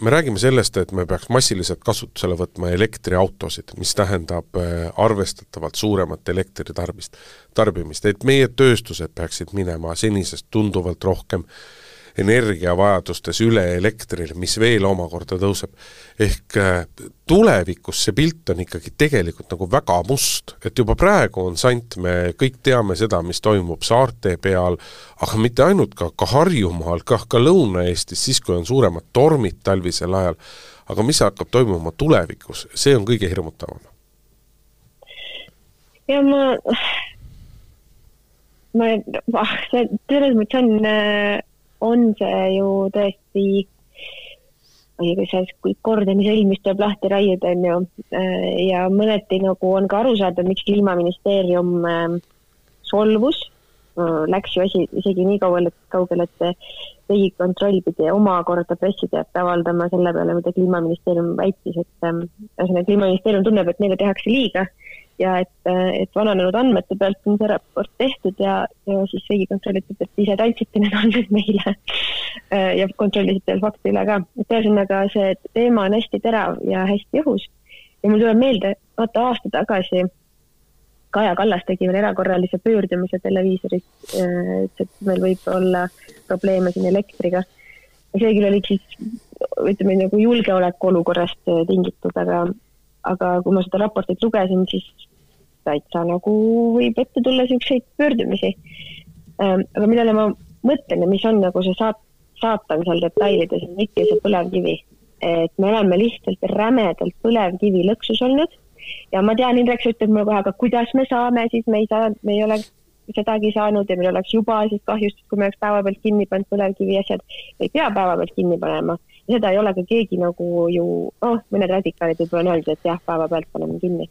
me räägime sellest, et me peaks massiliselt kasutusele võtma elektriautosid, mis tähendab arvestatavalt suuremat elektritarbist, tarbimist, et meie tööstused peaksid minema senisest tunduvalt rohkem äh, energiavajadustes üle elektrile, mis veel omakorda tõuseb. ehk äh, tulevikus see pilt on ikkagi tegelikult nagu väga must, et juba praegu on sant, me kõik teame seda, mis toimub saarte peal, aga mitte ainult, ka, ka Harjumaal, kah ka Lõuna-Eestis, siis kui on suuremad tormid talvisel ajal, aga mis hakkab toimuma tulevikus, see on kõige hirmutavam. ja ma ma, ah, see selles mõttes on äh, on see ju tõesti, oi, kui see kordamise mis tuleb lahti raiuda, on ju, äh, ja mõneti nagu on ka aru saada, miks Kliimaministeerium ähm, solvus, äh, läks ju asi isegi nii kaugele, kaugele, et Riigikontroll pidi omakorda pressiteate avaldama selle peale, mida Kliimaministeerium väitis, et ühesõnaga Kliimaministeerium tunneb, et neile tehakse liiga ja et, et vananenud andmete pealt on see raport tehtud ja, ja siis Riigikontroll ütleb, et ise te andsite need andmed meile ja kontrollisite veel fakte üle ka. et ühesõnaga see teema on hästi terav ja hästi õhus. ja mul tuleb meelde, vaata aasta tagasi Kaja Kallas tegi veel erakorralise pöördumise televiisoris, ütles, et meil võib olla probleeme siin elektriga. ja see küll oli siis ütleme nagu julgeolekuolukorrast tingitud, aga aga kui ma seda raportit lugesin, siis täitsa nagu võib ette tulla niisuguseid pöördumisi. Ähm, aga millele ma mõtlen ja mis on nagu see saat-, saatan seal detailides, on ikka see põlevkivi. et me oleme lihtsalt rämedalt põlevkivi lõksus olnud ja ma tean, Indrek, sa ütled mulle kohe, aga kuidas me saame, siis me ei saa, me ei ole sedagi saanud ja meil oleks juba siis kahjustus, kui me oleks päevapealt kinni pannud põlevkivi asjad, ei pea päevapealt kinni panema. ja seda ei ole ka keegi nagu ju, noh, mõned radikaalid võib-olla on öelnud, et jah, päevapealt paneme kinni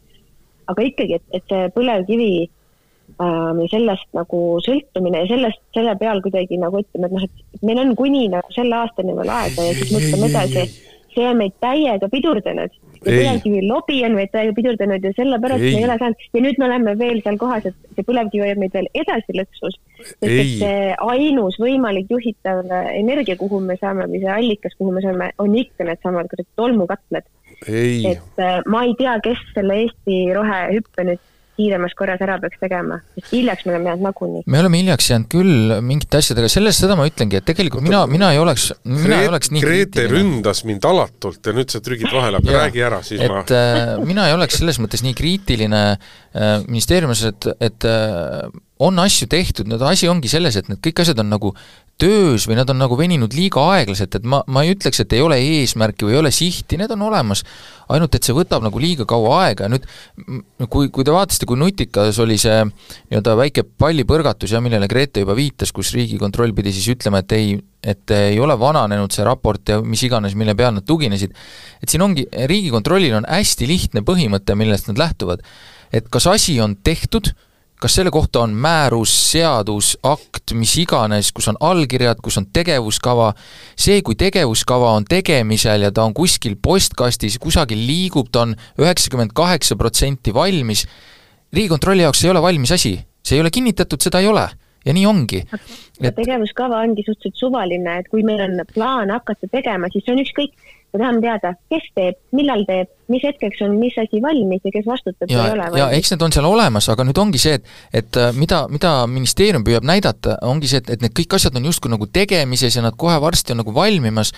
aga ikkagi, et, et see põlevkivi ähm, sellest nagu sõltumine ja sellest, selle peal kuidagi nagu ütleme, et noh, et meil on kuni nagu selle aastani veel aega ja siis mõtleme edasi, see on meid täiega pidurdanud ja põlevkivi lobi on meid praegu pidurdanud ja sellepärast ei. me ei ole saanud ja nüüd me oleme veel seal kohas, et see põlevkivi hoiab meid veel edasi lõksus. sest et see ainus võimalik juhitav energia, kuhu me saame või see allikas, kuhu me saame, on ikka needsamad tolmukatlad. Et äh, ma ei tea, kes selle Eesti rohehüppe nüüd kiiremas korras ära peaks tegema, sest hiljaks me oleme jäänud nagunii. me oleme hiljaks jäänud küll mingite asjadega, sellest, seda ma ütlengi, et tegelikult mina, mina ei oleks, mina ei oleks nii Grete ründas mind alatult ja nüüd sa trügid vahele, aga räägi ära, siis et, ma äh, mina ei oleks selles mõttes nii kriitiline äh, ministeeriumis, et, et äh, on asju tehtud, no asi ongi selles, et need kõik asjad on nagu töös või nad on nagu veninud liiga aeglaselt, et ma, ma ei ütleks, et ei ole eesmärki või ei ole sihti, need on olemas, ainult et see võtab nagu liiga kaua aega ja nüüd kui, kui te vaatasite, kui nutikas oli see nii-öelda väike pallipõrgatus ja millele Grete juba viitas, kus Riigikontroll pidi siis ütlema, et ei, et ei ole vananenud see raport ja mis iganes, mille peale nad tuginesid, et siin ongi, Riigikontrollil on hästi lihtne põhimõte, millest nad lähtuvad. et kas asi on tehtud, kas selle kohta on määrus, seadus, akt, mis iganes, kus on allkirjad, kus on tegevuskava, see, kui tegevuskava on tegemisel ja ta on kuskil postkastis, kusagil liigub, ta on üheksakümmend kaheksa protsenti valmis, Riigikontrolli jaoks ei ole valmis asi, see ei ole kinnitatud, seda ei ole. Ja nii ongi. Et... tegevuskava ongi suhteliselt suvaline, et kui meil on plaan hakata tegema, siis see on ükskõik, me tahame teada, kes teeb, millal teeb, mis hetkeks on mis asi valmis ja kes vastutab ja, või ei ole valmis. ja eks need on seal olemas, aga nüüd ongi see, et, et äh, mida, mida ministeerium püüab näidata, ongi see, et, et need kõik asjad on justkui nagu tegemises ja nad kohe varsti on nagu valmimas,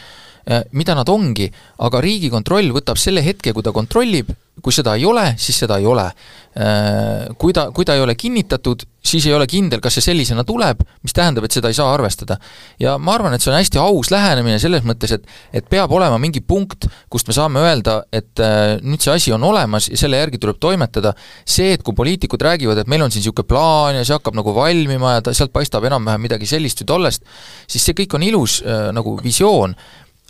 mida nad ongi, aga Riigikontroll võtab selle hetke, kui ta kontrollib, kui seda ei ole, siis seda ei ole. Äh, kui ta, kui ta ei ole kinnitatud, siis ei ole kindel, kas see sellisena tuleb, mis tähendab, et seda ei saa arvestada. ja ma arvan, et see on hästi aus lähenemine selles mõttes, et et peab olema mingi punkt, kust me saame öelda, et äh, nüüd see asi on olemas ja selle järgi tuleb toimetada, see, et kui poliitikud räägivad, et meil on siin niisugune plaan ja see hakkab nagu valmima ja ta, sealt paistab enam-vähem midagi sellist või tollest, siis see kõik on ilus äh, nagu visioon,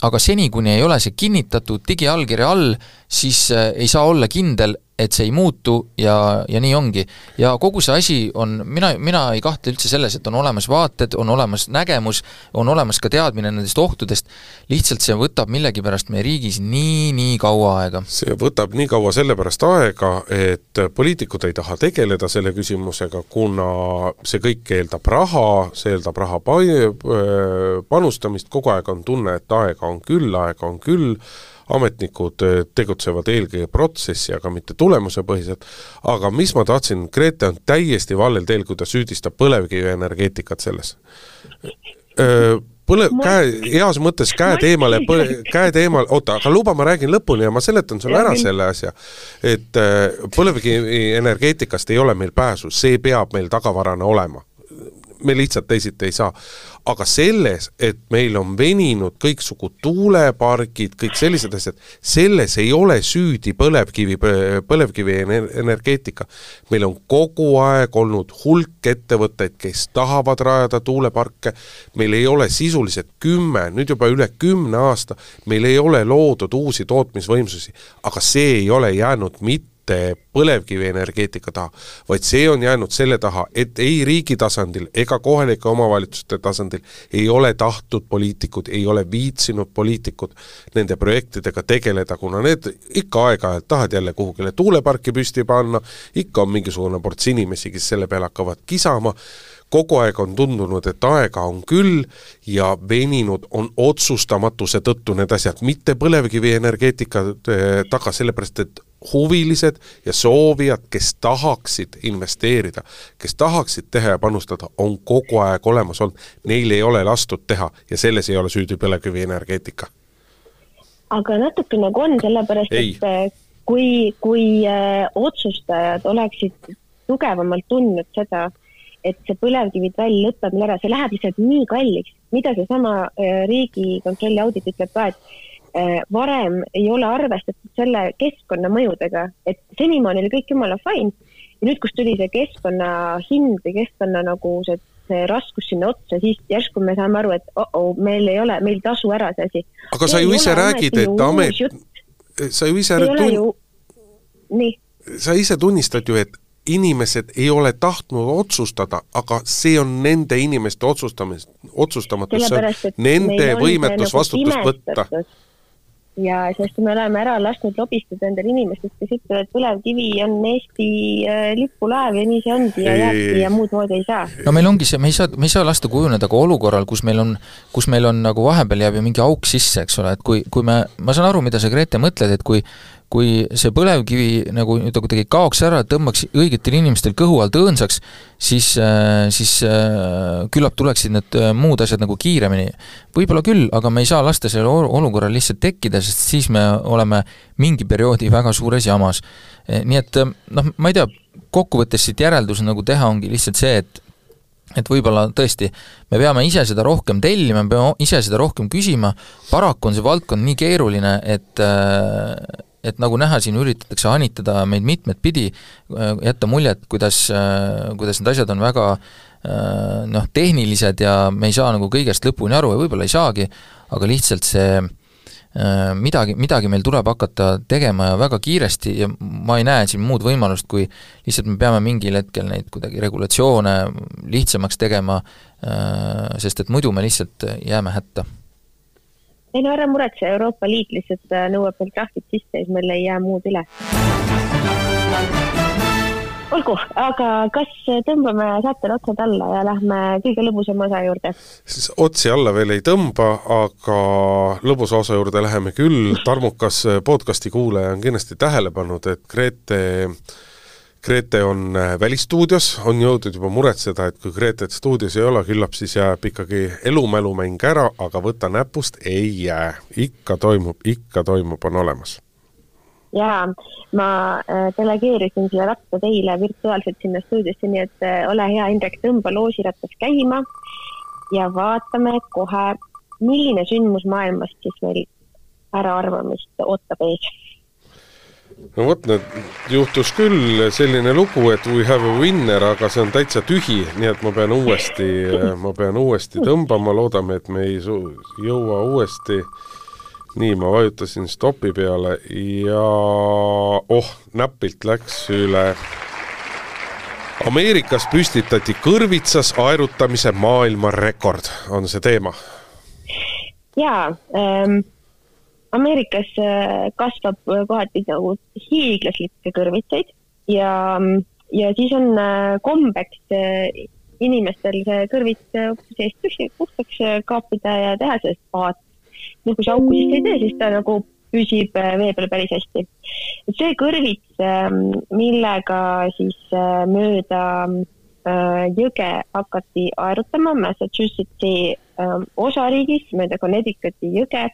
aga seni, kuni ei ole see kinnitatud digiallkirja all, siis äh, ei saa olla kindel, et see ei muutu ja, ja nii ongi. ja kogu see asi on, mina, mina ei kahtle üldse selles, et on olemas vaated, on olemas nägemus, on olemas ka teadmine nendest ohtudest, lihtsalt see võtab millegipärast meie riigis nii-nii kaua aega. see võtab nii kaua sellepärast aega, et poliitikud ei taha tegeleda selle küsimusega, kuna see kõik eeldab raha, see eeldab raha panustamist, kogu aeg on tunne, et aega on küll, aega on küll, ametnikud eh, tegutsevad eelkõige protsessi, aga mitte tulemusepõhiselt, aga mis ma tahtsin, Grete on täiesti valel teel, kui ta süüdistab põlevkivienergeetikat selles. Põle-, käe, heas mõttes käed eemale, käed eemale, oota, aga luba, ma räägin lõpuni ja ma seletan sulle ära selle asja. et põlevkivienergeetikast ei ole meil pääsu, see peab meil tagavarana olema me lihtsalt teisiti ei saa. aga selles, et meil on veninud kõiksugu tuulepargid, kõik sellised asjad, selles ei ole süüdi põlevkivi, põlevkivienergeetika. meil on kogu aeg olnud hulk ettevõtteid, kes tahavad rajada tuuleparke, meil ei ole sisuliselt kümme, nüüd juba üle kümne aasta, meil ei ole loodud uusi tootmisvõimsusi, aga see ei ole jäänud mitte mitte põlevkivienergeetika taha, vaid see on jäänud selle taha, et ei riigi tasandil ega kohalike omavalitsuste tasandil ei ole tahtnud poliitikud, ei ole viitsinud poliitikud nende projektidega tegeleda, kuna need ikka aeg-ajalt tahad jälle kuhugile tuuleparki püsti panna, ikka on mingisugune ports inimesi, kes selle peale hakkavad kisama, kogu aeg on tundunud, et aega on küll ja veninud on otsustamatuse tõttu need asjad, mitte põlevkivienergeetika eh, taga, sellepärast et huvilised ja soovijad, kes tahaksid investeerida, kes tahaksid teha ja panustada, on kogu aeg olemas olnud, neil ei ole lastud teha ja selles ei ole süüdi põlevkivienergeetika. aga natuke nagu on, sellepärast ei. et äh, kui, kui äh, otsustajad oleksid tugevamalt tundnud seda, et see põlevkivitrall lõpeb meil ära, see läheb lihtsalt nii kalliks, mida seesama äh, Riigikontrolli audit ütleb ka, et varem ei ole arvestatud selle keskkonnamõjudega, et senimaani oli kõik jumala fine. Ja nüüd, kus tuli see keskkonna hind või keskkonna nagu see, see raskus sinna otsa, siis järsku me saame aru, et oh-oh, meil ei ole, meil ei tasu ära see asi. aga sa ju ise räägid, et amet, sa ju ise tun-, ju... nii. sa ise tunnistad ju, et inimesed ei ole tahtnud otsustada, aga see on nende inimeste otsustamist, otsustamatus, see on nende võimetus nagu vastutust võtta ja sest me oleme ära lasknud lobistada endale inimestest, kes ütlevad, et põlevkivi on Eesti äh, lipulaev ja nii see ongi ja jääbki ja muud moodi ei saa. no meil ongi see, me ei saa, me ei saa lasta kujuneda ka olukorral, kus meil on, kus meil on nagu vahepeal jääb ju mingi auk sisse, eks ole, et kui, kui me, ma saan aru, mida sa, Grete, mõtled, et kui kui see põlevkivi nagu nüüd kuidagi kaoks ära, tõmbaks õigetel inimestel kõhu alt õõnsaks, siis, äh, siis äh, küllap tuleksid need äh, muud asjad nagu kiiremini. võib-olla küll, aga me ei saa lasta sellel olukorral lihtsalt tekkida, sest siis me oleme mingi perioodi väga suures jamas. nii et noh, ma ei tea, kokkuvõttes siit järeldus nagu teha ongi lihtsalt see, et et võib-olla tõesti, me peame ise seda rohkem tellima, me peame ise seda rohkem küsima, paraku on see valdkond nii keeruline, et et nagu näha, siin üritatakse hanitada meid mitmet pidi, äh, jätta muljet, kuidas, äh, kuidas need asjad on väga äh, noh, tehnilised ja me ei saa nagu kõigest lõpuni aru ja võib-olla ei saagi, aga lihtsalt see midagi, midagi meil tuleb hakata tegema ja väga kiiresti ja ma ei näe siin muud võimalust, kui lihtsalt me peame mingil hetkel neid kuidagi regulatsioone lihtsamaks tegema, sest et muidu me lihtsalt jääme hätta ei no ära muretse, Euroopa Liit lihtsalt äh, nõuab meil trahvid sisse ja siis meil ei jää muud üle. olgu, aga kas tõmbame saatele otsad alla ja lähme kõige lõbusama osa juurde? siis otsi alla veel ei tõmba, aga lõbusa osa juurde läheme küll, tarmukas podcasti kuulaja on kindlasti tähele pannud, et Grete Grete on äh, välistuudios, on jõudnud juba muretseda, et kui Gretet stuudios ei ole, küllap siis jääb ikkagi elumälumäng ära, aga võta näpust, ei jää. ikka toimub, ikka toimub, on olemas. jaa, ma äh, delegeerisin selle ratta teile virtuaalselt sinna stuudiosse, nii et äh, ole hea, Indrek, tõmba loosirattas käima ja vaatame kohe, milline sündmus maailmast siis meil äraarvamist ootab ees no vot, nüüd juhtus küll selline lugu, et we have a winner, aga see on täitsa tühi, nii et ma pean uuesti, ma pean uuesti tõmbama, loodame, et me ei jõua uuesti. nii, ma vajutasin stopi peale ja oh, näpilt läks üle. Ameerikas püstitati kõrvitsas aerutamise maailmarekord, on see teema? jaa ähm Ameerikas äh, kasvab äh, kohati nagu hiiglaslikke kõrvitsaid ja, ja siis on äh, kombeks inimestel see kõrvits seest tühja, puhtaks kaapida ja teha sellest paat. no kui sa auku sisse ei tee, siis ta nagu püsib vee peal päris hästi. see kõrvits, ähm, millega siis mööda jõge hakati aerutama Massachusettsi ähm, osariigis, mööda Connecticuti jõge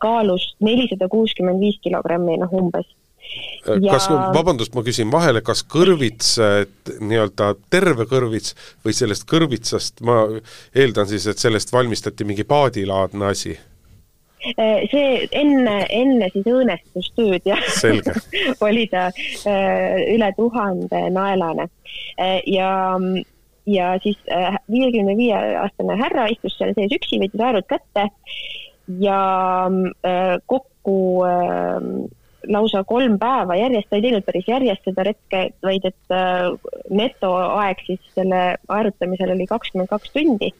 kaalus nelisada kuuskümmend viis kilogrammi, noh umbes. Äh, ja... kas, vabandust, ma küsin vahele, kas kõrvits, nii-öelda terve kõrvits või sellest kõrvitsast, ma eeldan siis, et sellest valmistati mingi paadilaadne asi? Äh, see enne, enne siis õõnestustööd jah oli ta üle tuhande naelane ja ja siis viiekümne viie aastane härra istus seal sees üksi, võttis aerud kätte ja äh, kokku äh, lausa kolm päeva järjest, ta ei teinud päris järjest seda retke, vaid et äh, netoaeg siis selle aerutamisel oli kakskümmend kaks tundi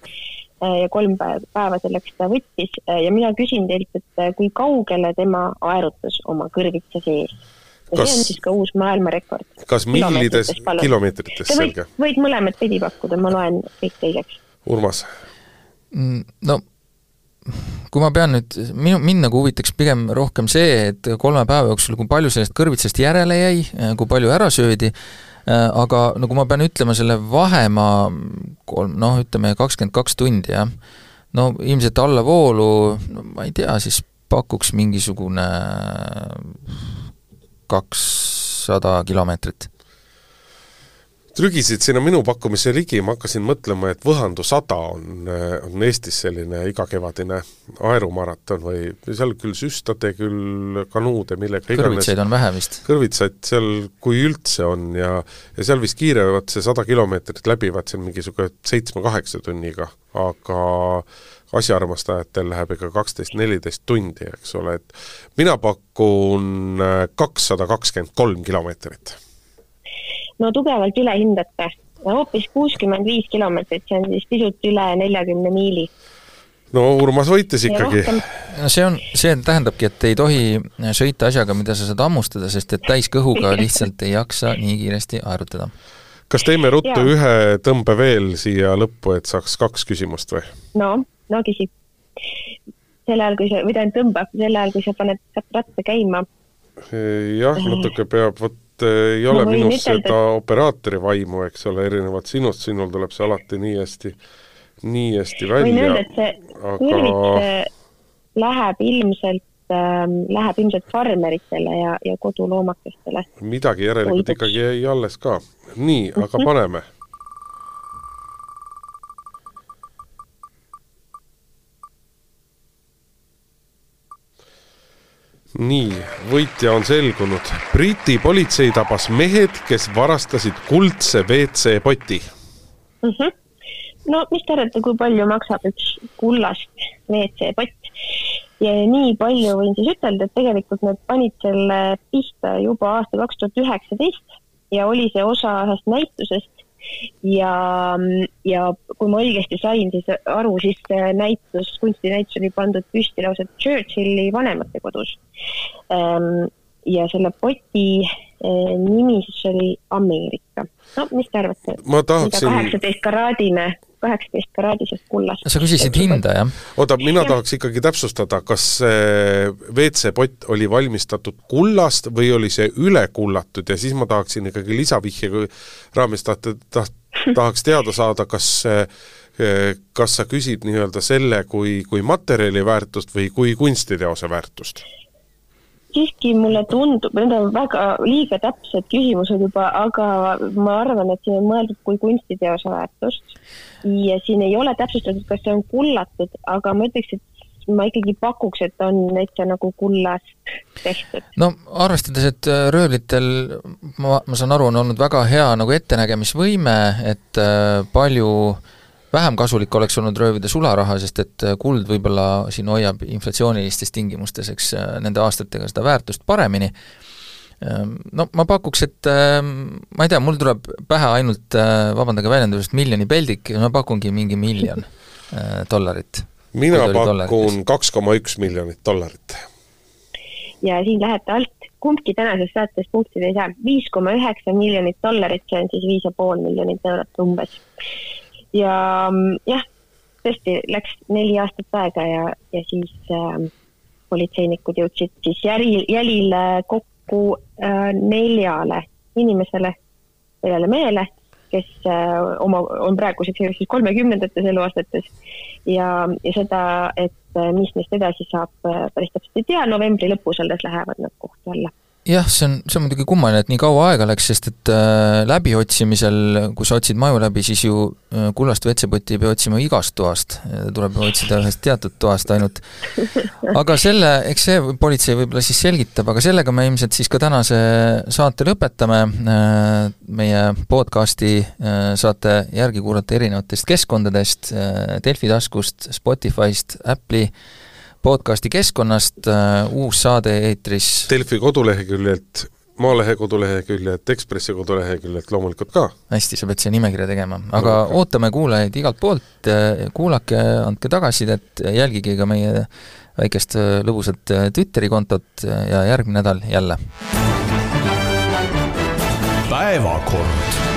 ja kolm päeva selleks ta võttis ja mina küsin teilt, et kui kaugele tema aerutas oma kõrvitsa sees? ja kas, see on siis ka uus maailmarekord. kas millides kilomeetrites, selge? võid mõlemat pidi pakkuda, ma loen kõik teiseks. Urmas? Mm, no kui ma pean nüüd, minu, mind nagu huvitaks pigem rohkem see, et kolme päeva jooksul, kui palju sellest kõrvitsast järele jäi, kui palju ära söödi, aga no kui ma pean ütlema selle vahemaa kolm, noh, ütleme kakskümmend kaks tundi, jah, no ilmselt allavoolu, no ma ei tea, siis pakuks mingisugune kakssada kilomeetrit trügisid sinna minu pakkumise ligi, ma hakkasin mõtlema, et Võhandu sada on, on Eestis selline igakevadine aerumaraton või seal küll süstade, küll kanuude, millega iganes. kõrvitsaid on vähe vist? kõrvitsaid seal, kui üldse on ja, ja seal vist kiirevad see sada kilomeetrit läbivad seal mingisugune seitsme-kaheksa tunniga, aga asjaarmastajatel läheb ikka kaksteist-neliteist tundi, eks ole, et mina pakun kakssada kakskümmend kolm kilomeetrit no tugevalt ülehindate. hoopis kuuskümmend viis kilomeetrit, see on siis pisut üle neljakümne miili. no Urmas võitis ikkagi. no see on, see tähendabki, et ei tohi sõita asjaga, mida sa saad hammustada, sest et täiskõhuga lihtsalt ei jaksa nii kiiresti aerutada. kas teeme ruttu ja. ühe tõmbe veel siia lõppu, et saaks kaks küsimust või? no, no küsi. sel ajal, kui sa, või tähendab tõmba, sel ajal, kui sa paned ratta käima. jah, natuke peab, vot ei ole minus ütelda, seda operaatori vaimu, eks ole, erinevalt sinust, sinul tuleb see alati nii hästi nii hästi välja. võin öelda, et see aga... kõrvits läheb ilmselt äh, läheb ilmselt farmeritele ja, ja koduloomakestele. midagi järelikult ikkagi jäi alles ka. nii, aga mhm. paneme. Nii, võitja on selgunud. Briti politsei tabas mehed, kes varastasid kuldse WC-poti mm. -hmm no mis te arvate, kui palju maksab üks kullast WC-pott? ja nii palju võin siis ütelda, et tegelikult nad panid selle pihta juba aastal kaks tuhat üheksateist ja oli see osa ühest näitusest ja, ja kui ma õigesti sain siis aru, siis see näitus, kunstinäitus oli pandud püsti lausa Churchilli vanematekodus. Ehm, ja selle poti eh, nimi siis oli Ameerika. no mis te arvate? ma tahaksin. kaheksateist karaadine kaheksateist karaadisest kullast. sa küsisid hinda, jah? oota, mina ja. tahaks ikkagi täpsustada, kas see WC-pott oli valmistatud kullast või oli see üle kullatud ja siis ma tahaksin ikkagi lisavihje raames tahta, taht-, tahaks teada saada, kas kas sa küsid nii-öelda selle kui, kui materjali väärtust või kui kunstiteose väärtust? Siiski mulle tundub, need on väga liiga täpsed küsimused juba, aga ma arvan, et siin on mõeldud kui kunstiteose väärtust. ja siin ei ole täpsustatud, kas see on kullatud, aga ma ütleks, et ma ikkagi pakuks, et on täitsa nagu kullast tehtud. no arvestades, et äh, röövlitel ma, ma saan aru, on olnud väga hea nagu ettenägemisvõime, et äh, palju äh, vähem kasulik oleks olnud röövida sularaha, sest et äh, kuld võib-olla siin hoiab inflatsioonilistes tingimustes, eks, äh, nende aastatega seda väärtust paremini, ähm, no ma pakuks, et ähm, ma ei tea, mul tuleb pähe ainult, äh, vabandage väljendusest, miljoni peldik ja ma pakungi mingi miljon dollarit. mina pakun kaks koma üks miljonit dollarit. ja siin lähete alt, kumbki tänases saates punktid ei saa, viis koma üheksa miljonit dollarit, see on siis viis ja pool miljonit eurot umbes ja mm, jah, tõesti läks neli aastat aega ja, ja siis äh, politseinikud jõudsid siis jälil, jälile kokku äh, neljale inimesele, neljale mehele, kes äh, oma, on praeguseks siis kolmekümnendates eluaastates. Ja, ja seda, et äh, mis neist edasi saab, äh, päris täpselt ei tea, novembri lõpus alles lähevad nad kohtu alla jah, see on, see on muidugi kummaline, et nii kaua aega läks, sest et äh, läbiotsimisel, kui sa otsid maju läbi, siis ju äh, kullast WC-potti ei pea otsima igast toast, tuleb otsida ühest teatud toast ainult. aga selle, eks see politsei võib-olla siis selgitab, aga sellega me ilmselt siis ka tänase saate lõpetame äh,, meie podcasti äh, saate järgi kuulata erinevatest keskkondadest äh,, Delfi taskust, Spotify'st, Apple'i podcasti keskkonnast, äh, uus saade eetris. Delfi koduleheküljelt, Maalehe koduleheküljelt, Ekspressi koduleheküljelt loomulikult ka. hästi, sa pead siia nimekirja tegema, aga no, ootame kuulajaid igalt poolt, äh, kuulake, andke tagasisidet, jälgige ka meie väikest äh, lõbusat Twitteri kontot ja järgmine nädal jälle. päevakord